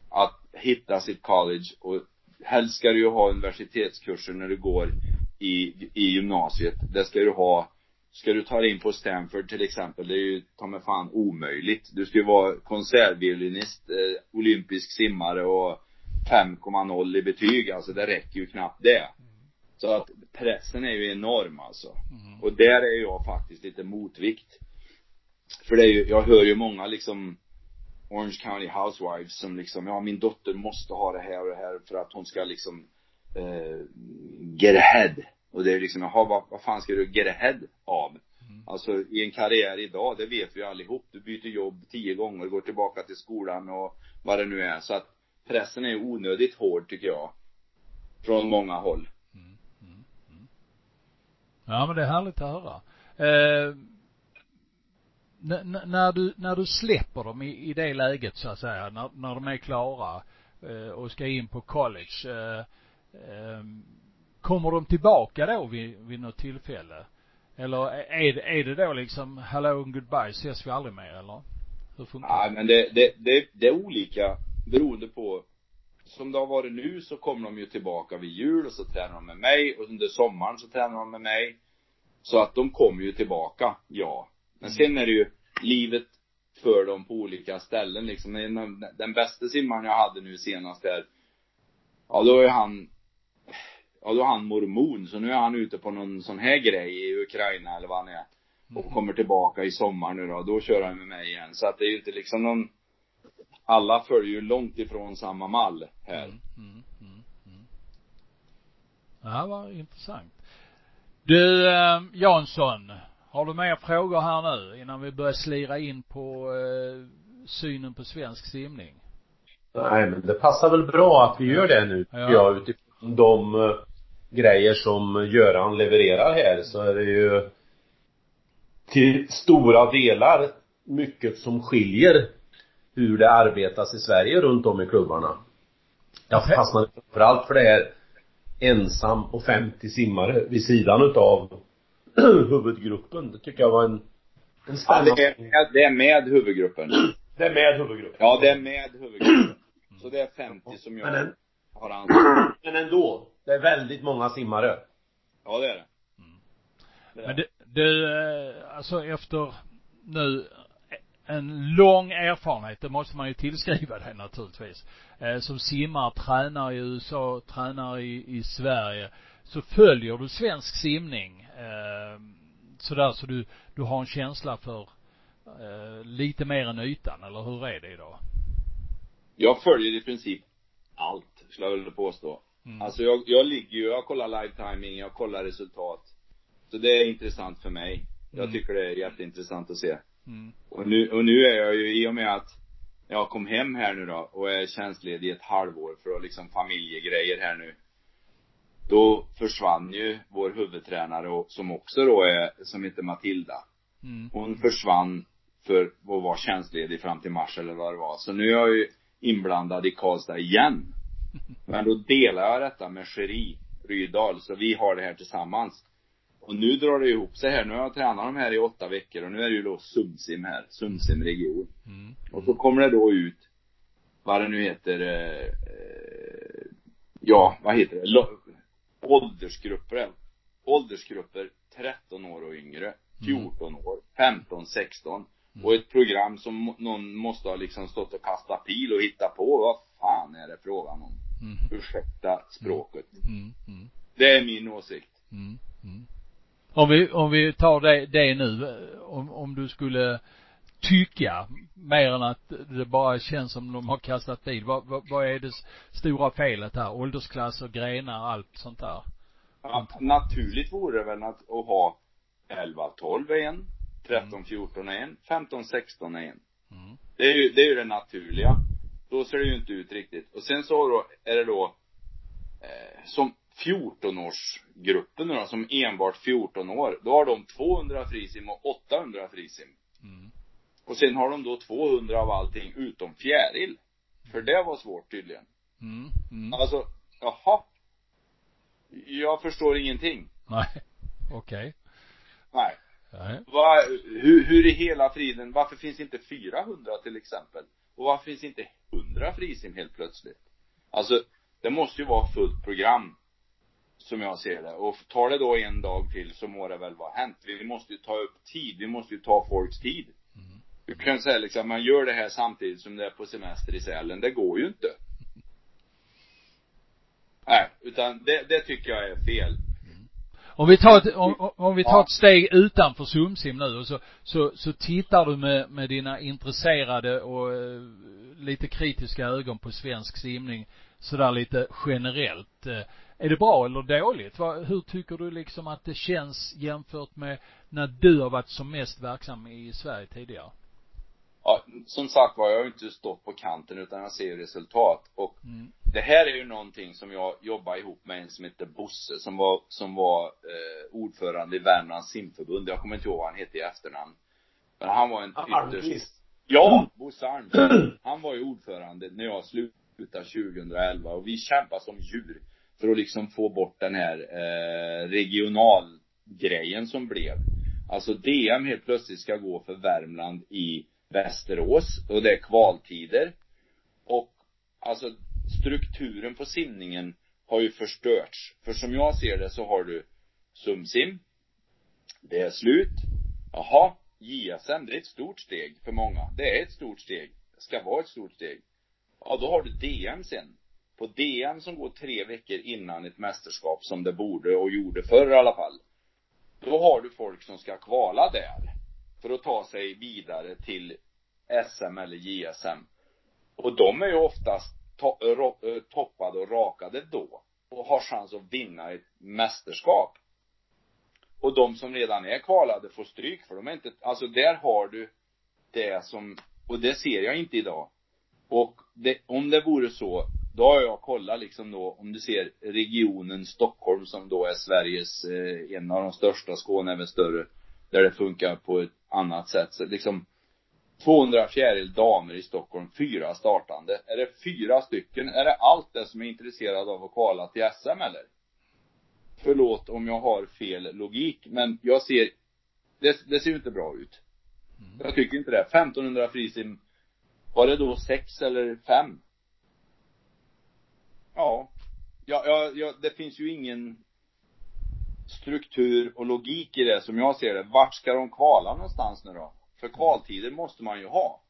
att hitta sitt college och helst ska du ju ha universitetskurser när du går i, i gymnasiet. Det ska du ha Ska du ta dig in på Stanford till exempel, det är ju ta mig fan omöjligt. Du ska ju vara konsertviolinist, eh, olympisk simmare och 5,0 i betyg, alltså det räcker ju knappt det. Så att pressen är ju enorm alltså. Mm. Och där är jag faktiskt lite motvikt. För det är ju, jag hör ju många liksom Orange County Housewives som liksom, ja min dotter måste ha det här och det här för att hon ska liksom eh, get ahead. Och det är liksom, jaha vad, vad fan ska du get ahead av? Mm. Alltså i en karriär idag, det vet vi allihop. Du byter jobb tio gånger, går tillbaka till skolan och vad det nu är. Så att pressen är onödigt hård tycker jag. Från många håll. Mm. Mm. mm. Ja men det är härligt att höra. Eh, när du, när du släpper dem i, i det läget så att säga, när, när de är klara eh, och ska in på college, eh, eh, kommer de tillbaka då vid, vid något tillfälle? Eller är det, är det då liksom hello and goodbye, ses vi aldrig mer eller? Hur funkar det? Nej men det, det, det, det är olika beroende på som det har varit nu så kommer de ju tillbaka vid jul och så tränar de med mig och under sommaren så tränar de med mig. Så att de kommer ju tillbaka, ja. Men mm. sen är det ju livet för dem på olika ställen liksom. Den, den bästa simmaren jag hade nu senast där, ja då är han, ja då är han mormon, så nu är han ute på någon sån här grej i Ukraina eller vad han är. Och mm. kommer tillbaka i sommar nu då, då kör han med mig igen. Så att det är ju inte liksom någon, alla följer ju långt ifrån samma mall här. Mm, mm, mm, mm. Ja, vad intressant. Du, eh, Jansson, har du mer frågor här nu innan vi börjar slira in på eh, synen på svensk simning? Nej, men det passar väl bra att vi gör det nu, ja. jag, utifrån de uh, grejer som Göran levererar här så är det ju till stora delar mycket som skiljer hur det arbetas i Sverige runt om i klubbarna. Jag fastnade framförallt för det här ensam och 50 simmare vid sidan utav huvudgruppen. Det tycker jag var en, en spännande... Ja, det är, med, det är med huvudgruppen. Det är med huvudgruppen. Ja, det är med huvudgruppen. Så det är 50 som jag en, har ansvar Men ändå. Det är väldigt många simmare. Ja, det är det. Mm. det är. Men det, du, eh, alltså efter nu en lång erfarenhet, det måste man ju tillskriva dig naturligtvis. Eh, som simmar, tränar i USA, tränar i, i Sverige. Så följer du svensk simning eh, sådär så du, du har en känsla för eh, lite mer än ytan, eller hur är det idag? Jag följer i princip allt, skulle jag vilja påstå. Mm. Alltså jag, jag ligger ju, jag kollar live timing, jag kollar resultat. Så det är intressant för mig. Jag mm. tycker det är jätteintressant att se. Mm. Och nu, och nu är jag ju, i och med att jag kom hem här nu då och är tjänstledig i ett halvår för att liksom familjegrejer här nu. Då försvann ju vår huvudtränare och, som också då är, som heter Matilda. Mm. Hon försvann för att vara tjänstledig fram till mars eller vad det var. Så nu är jag ju inblandad i Karlstad igen. Men då delar jag detta med Cherie Rydal, så vi har det här tillsammans. Och nu drar det ihop sig här. Nu har jag tränat de här i åtta veckor och nu är det ju då Sumsim här, Sumsim region. Mm. Och så kommer det då ut, vad det nu heter, eh, ja, vad heter det, åldersgrupper, åldersgrupper 13 år och yngre, 14 mm. år, 15, 16. Mm. Och ett program som någon måste ha liksom stått och kastat pil och hittat på. Vad fan är det frågan om? Mm. Ursäkta språket. Mm. Mm. Det är min åsikt. Mm. Mm. Om vi, om vi tar det, det nu, om, om du skulle tycka, mer än att det bara känns som de har kastat bil. Vad, vad, vad är det stora felet här? Åldersklasser, grenar, allt sånt där? Ja, naturligt vore det väl att, att ha 11, 12 är en, 13, 14 är en, 15, 16 är en. Mm. Det är ju, det är ju det naturliga. Då ser det ju inte ut riktigt. Och sen så då, är det då, eh, som 14-årsgruppen då, som enbart 14 år, då har de 200 frisim och 800 frisim. Mm. Och sen har de då 200 av allting utom fjäril. För det var svårt tydligen. Mm. Mm. Alltså, jaha. Jag förstår ingenting. Nej, okej. Okay. Nej. Nej. Va, hur, hur i hela friden, varför finns inte 400 till exempel? Och varför finns inte 100 frisim helt plötsligt? Alltså, det måste ju vara fullt program. Som jag ser det. Och tar det då en dag till så må det väl vara hänt. Vi måste ju ta upp tid. Vi måste ju ta folks tid. Mm. Du kan säga liksom, man gör det här samtidigt som det är på semester i Sälen. Det går ju inte. Nej, utan det, det tycker jag är fel. Om vi tar ett, om, om vi tar ett steg utanför Sumsim nu och så, så, så tittar du med, med dina intresserade och eh, lite kritiska ögon på svensk simning sådär lite generellt. Eh, är det bra eller dåligt? Hur tycker du liksom att det känns jämfört med när du har varit som mest verksam i Sverige tidigare? Ja, som sagt var, jag har ju inte stått på kanten utan jag ser resultat och mm. Det här är ju någonting som jag jobbar ihop med en som heter Bosse som var, som var eh, ordförande i Värmlands simförbund. Jag kommer inte ihåg vad han hette i efternamn. Men han var en ytterst Ja, Bosse Almqvist. Han var ju ordförande när jag slutade 2011 och vi kämpade som djur för att liksom få bort den här eh, regionalgrejen som blev. Alltså DM helt plötsligt ska gå för Värmland i Västerås och det är kvaltider. Och alltså strukturen på simningen har ju förstörts. För som jag ser det så har du Sumsim. Det är slut. Jaha, JSM, det är ett stort steg för många. Det är ett stort steg. Det ska vara ett stort steg. Ja, då har du DM sen. På DM som går tre veckor innan ett mästerskap som det borde och gjorde förr i alla fall. Då har du folk som ska kvala där för att ta sig vidare till SM eller JSM. Och de är ju oftast to eh, toppade och rakade då och har chans att vinna ett mästerskap. Och de som redan är kvalade får stryk för de är inte, alltså där har du det som, och det ser jag inte idag. Och det, om det vore så, då har jag kollat liksom då, om du ser regionen Stockholm som då är Sveriges, eh, en av de största, Skåne är väl större, där det funkar på ett annat sätt. Så liksom 200 fjäril damer i Stockholm, fyra startande. Är det fyra stycken? Är det allt det som är intresserad av att kvala till SM eller? Förlåt om jag har fel logik, men jag ser, det, det ser ju inte bra ut. Mm. Jag tycker inte det. 1500 frisim, var det då sex eller fem? Ja. Ja, ja, ja, det finns ju ingen struktur och logik i det som jag ser det. Vart ska de kvala någonstans nu då? För kvaltider måste man ju ha.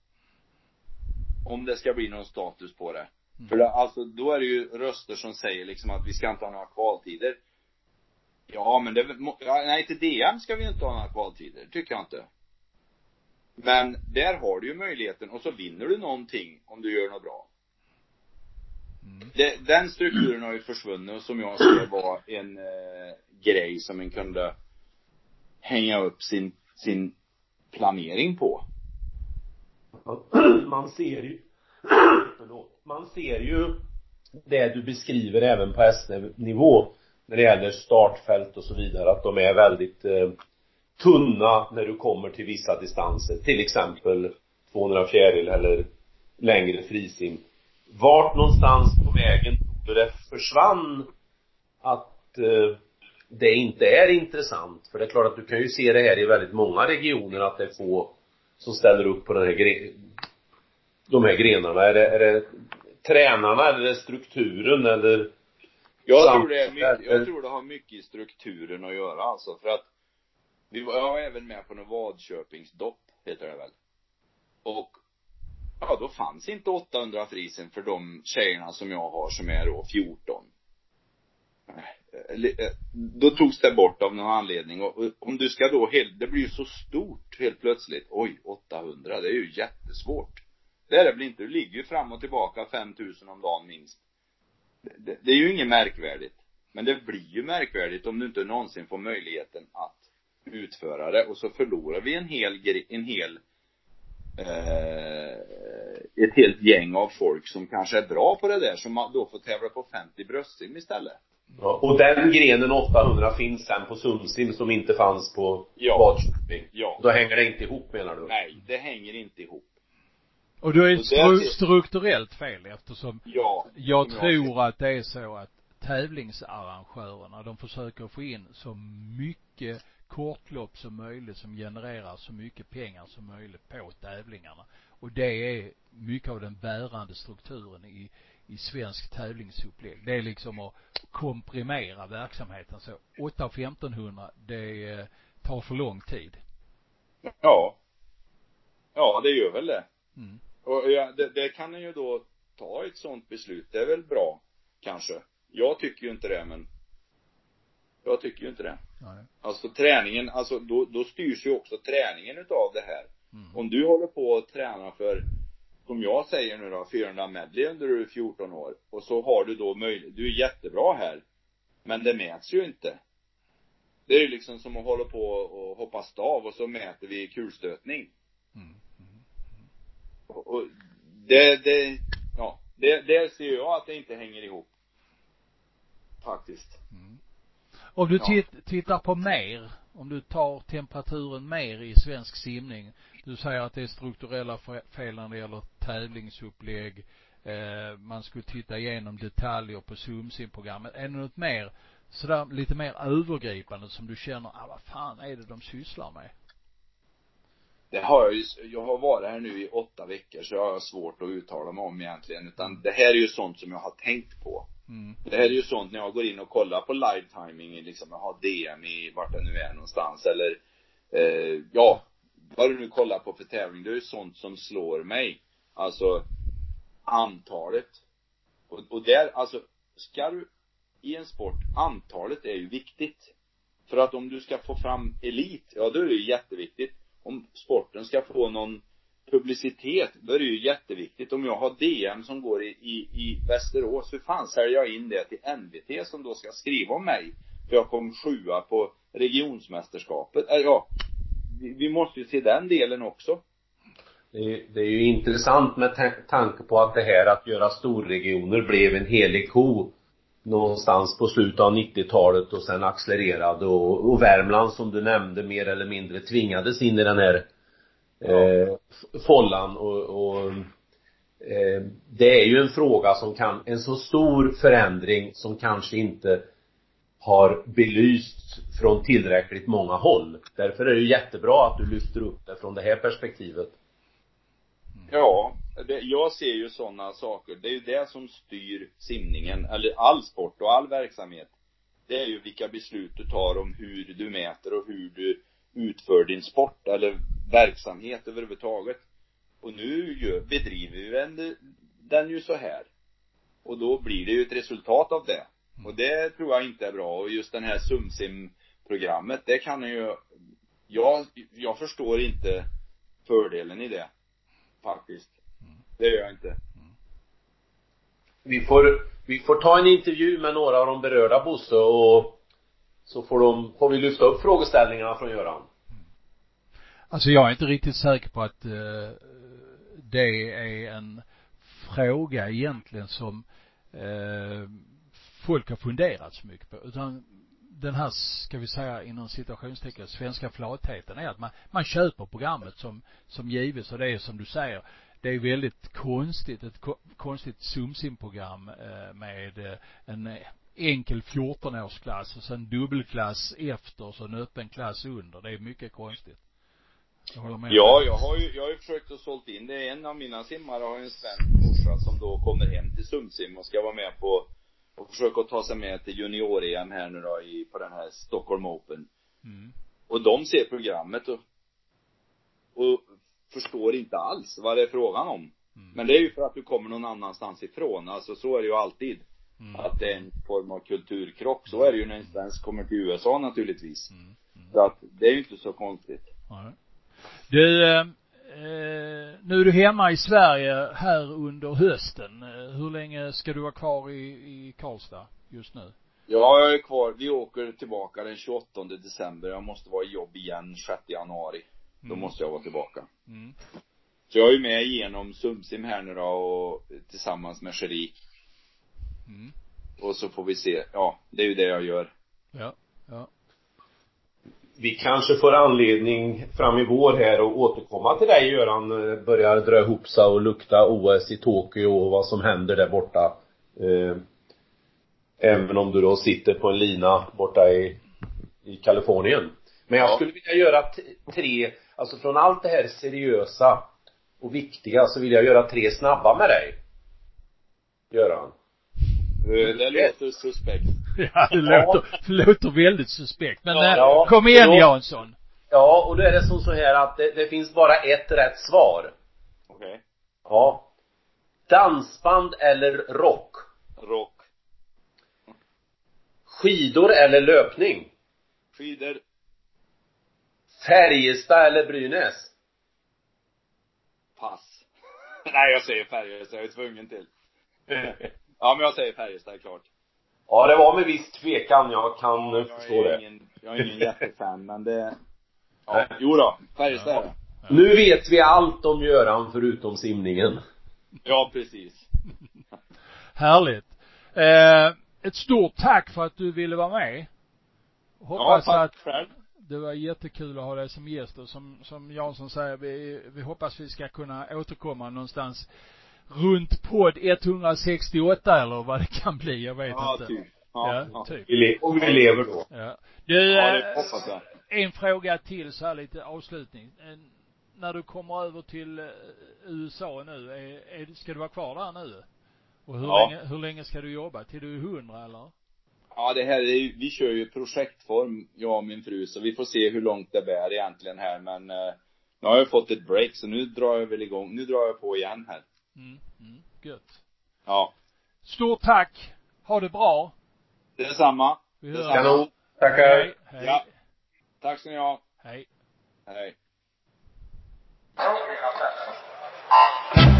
Om det ska bli någon status på det. Mm. För det, alltså, då är det ju röster som säger liksom att vi ska inte ha några kvaltider. Ja, men det, nej till DM ska vi inte ha några kvaltider, tycker jag inte. Men där har du ju möjligheten och så vinner du någonting om du gör något bra. Mm. Det, den strukturen har ju försvunnit och som jag ser var en eh, grej som en kunde hänga upp sin, sin planering på. Man ser ju, man ser ju det du beskriver även på SD-nivå när det gäller startfält och så vidare, att de är väldigt eh, tunna när du kommer till vissa distanser, till exempel 200 fjäril eller längre frisim. vart någonstans på vägen tror du det försvann att eh, det inte är intressant? För det är klart att du kan ju se det här i väldigt många regioner att det är få som ställer upp på den här gre de här grenarna. Är det, är det tränarna eller är det strukturen eller jag tror det är mycket, jag tror det har mycket i strukturen att göra alltså för att vi var, jag var även med på något Vadköpingsdopp, heter det väl. Och ja, då fanns inte 800 frisen för de tjejerna som jag har som är då 14. Eh, eh, då togs det bort av någon anledning och om du ska då helt, det blir ju så stort helt plötsligt. Oj, 800, det är ju jättesvårt. Det är det väl inte, du ligger ju fram och tillbaka 5000 om dagen minst. Det, det, det är ju inget märkvärdigt. Men det blir ju märkvärdigt om du inte någonsin får möjligheten att utföra det och så förlorar vi en hel, en hel eh, ett helt gäng av folk som kanske är bra på det där som då får tävla på 50 bröstsim istället. Ja, och den grenen 800 finns sen på Sundsim som inte fanns på ja. Vadköping. Ja. Då hänger det inte ihop menar du? Nej, det hänger inte ihop. Och då är det stru strukturellt fel eftersom ja, jag tror att det är så att tävlingsarrangörerna, de försöker få in så mycket kortlopp som möjligt som genererar så mycket pengar som möjligt på tävlingarna. Och det är mycket av den bärande strukturen i, i svensk tävlingsupplägg. Det är liksom att komprimera verksamheten så. 8 och 1500, det eh, tar för lång tid. Ja. Ja, det gör väl det. Mm. Och ja, det, det kan ju då ta ett sånt beslut. Det är väl bra, kanske. Jag tycker ju inte det, men jag tycker ju inte det. Nej. Alltså träningen, alltså då, då styrs ju också träningen utav det här. Mm. Om du håller på att träna för, som jag säger nu då, 400 medley under du är 14 år. Och så har du då möjlighet, du är jättebra här. Men det mäts ju inte. Det är ju liksom som att hålla på och hoppa stav och så mäter vi kulstötning. Mm. Mm. Och, och det, det, ja, det, det ser jag att det inte hänger ihop. Faktiskt. Mm. Om du Ja. tittar på mer, om du tar temperaturen mer i svensk simning. Du säger att det är strukturella fe- fel när det gäller tävlingsupplägg. Eh, man skulle titta igenom detaljer på SumSim-programmet. Är det något mer, sådär lite mer övergripande som du känner, ah vad fan är det de sysslar med? Det har jag ju, jag har varit här nu i åtta veckor så jag har svårt att uttala mig om egentligen. Utan det här är ju sånt som jag har tänkt på. Mm. Det här är ju sånt när jag går in och kollar på live timing, liksom jag har DM i vart det nu är någonstans eller eh, ja, vad du nu kollar på för tävling, det är ju sånt som slår mig. Alltså antalet. Och, och där, alltså, ska du i en sport, antalet är ju viktigt. För att om du ska få fram elit, ja då är det ju jätteviktigt. Om sporten ska få någon publicitet, då är det ju jätteviktigt. Om jag har DM som går i, i, i Västerås, hur fan säljer jag in det till NVT som då ska skriva om mig? För jag kom sjua på regionsmästerskapet. Äh, ja, vi, vi måste ju se den delen också. Det är, det är ju intressant med ta- tanke på att det här att göra storregioner blev en helig ko någonstans på slutet av 90-talet och sen accelererade och, och Värmland som du nämnde mer eller mindre tvingades in i den här eh, follan och, och eh, det är ju en fråga som kan, en så stor förändring som kanske inte har belysts från tillräckligt många håll. Därför är det ju jättebra att du lyfter upp det från det här perspektivet. Ja, det, jag ser ju sådana saker. Det är ju det som styr simningen, eller all sport och all verksamhet. Det är ju vilka beslut du tar om hur du mäter och hur du utför din sport eller verksamhet överhuvudtaget. Och nu ju, bedriver vi den, den ju så här. Och då blir det ju ett resultat av det. Och det tror jag inte är bra. Och just den här SumSim-programmet, det kan ju, jag, jag förstår inte fördelen i det. Faktiskt. Det gör jag inte. Vi får, vi får ta en intervju med några av de berörda Bosse och så får de, får vi lyfta upp frågeställningarna från Göran. Alltså jag är inte riktigt säker på att eh, det är en fråga egentligen som eh, folk har funderat så mycket på. Utan den här, ska vi säga inom citationstecken, svenska flatheten är att man, man köper programmet som, som gives och det är som du säger, det är väldigt konstigt, ett ko konstigt sumsimprogram eh, med eh, en enkel 14-årsklass och sen dubbelklass efter och så en öppen klass under. Det är mycket konstigt. Jag håller med. Ja, jag har ju, jag har ju försökt att sålt in det. En av mina simmare har ju en svensk morsa som då kommer hem till Sumsim och ska vara med på och försöka att ta sig med till junior-EM här nu då i, på den här Stockholm Open. Mm. Och de ser programmet och, och förstår inte alls vad det är frågan om. Mm. Men det är ju för att du kommer någon annanstans ifrån. Alltså så är det ju alltid. Mm. Att det är en form av kulturkrock. Så är det ju när en svensk kommer till USA naturligtvis. Mm. Mm. Så att det är ju inte så konstigt. Nej. Du, eh, nu är du hemma i Sverige här under hösten. Eh, hur länge ska du vara kvar i, i Karlstad just nu? Ja, jag är kvar. Vi åker tillbaka den 28 december. Jag måste vara i jobb igen 6 januari. Då mm. måste jag vara tillbaka. Mm. Så jag är med igenom Sumsim här nu då och tillsammans med Sherik. Mm. Och så får vi se. Ja, det är ju det jag gör. Ja, ja vi kanske får anledning fram i vår här och återkomma till dig Göran, börjar dra ihop sig och lukta OS i Tokyo och vad som händer där borta. Eh, även om du då sitter på en lina borta i, i Kalifornien. Men jag skulle vilja göra tre, alltså från allt det här seriösa och viktiga så vill jag göra tre snabba med dig. Göran. Det låter suspekt. Ja, det låter, låter väldigt suspekt. Men ja, ja, kom igen då, Jansson. Ja, och då är det som så här att det, det finns bara ett rätt svar. Okej. Okay. Ja. Dansband eller rock? Rock. Skidor eller löpning? Skidor. Färjestad eller Brynäs? Pass. Nej, jag säger Färjestad. Jag är tvungen till. ja, men jag säger Färjestad, klart. Ja, det var med viss tvekan. Jag kan ja, förstå jag det. Ingen, jag är ingen jättefan, men det Ja, jo då. Färjestad ja. ja. Nu vet vi allt om Göran förutom simningen. Ja, precis. Härligt. Eh, ett stort tack för att du ville vara med. Hoppas ja, tack att själv. det var jättekul att ha dig som gäst och som, som Jansson säger, vi, vi hoppas vi ska kunna återkomma någonstans runt podd 168 eller vad det kan bli, jag vet ja, inte. Typ. Ja, ja, typ. Vi och vi lever då. Ja. Du, ja, det hoppas jag. En fråga till så här lite avslutning. När du kommer över till eh, USA nu, är, är, ska du vara kvar där nu? Och hur ja. länge, hur länge ska du jobba? Till du är hundra eller? Ja, det här är vi kör ju projektform, jag och min fru, så vi får se hur långt det bär egentligen här, men eh, nu har jag fått ett break, så nu drar jag väl igång, nu drar jag på igen här. Mm, mm, gött. Ja. Stort tack. Ha det bra. Detsamma. Vi hörs. Kanon. Tackar. Hej, hej. Ja. Tack ska ni ha. Hej. Hej.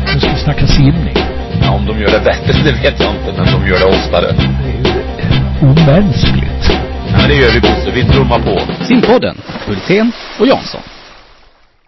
Nu ska vi snacka simning. Ja, om de gör det bättre, det vet jag inte, men de gör det oftare. Det är ju omänskligt. Ja, men det gör vi, Bosse. Vi trummar på. Simpodden, Hultén och Jansson.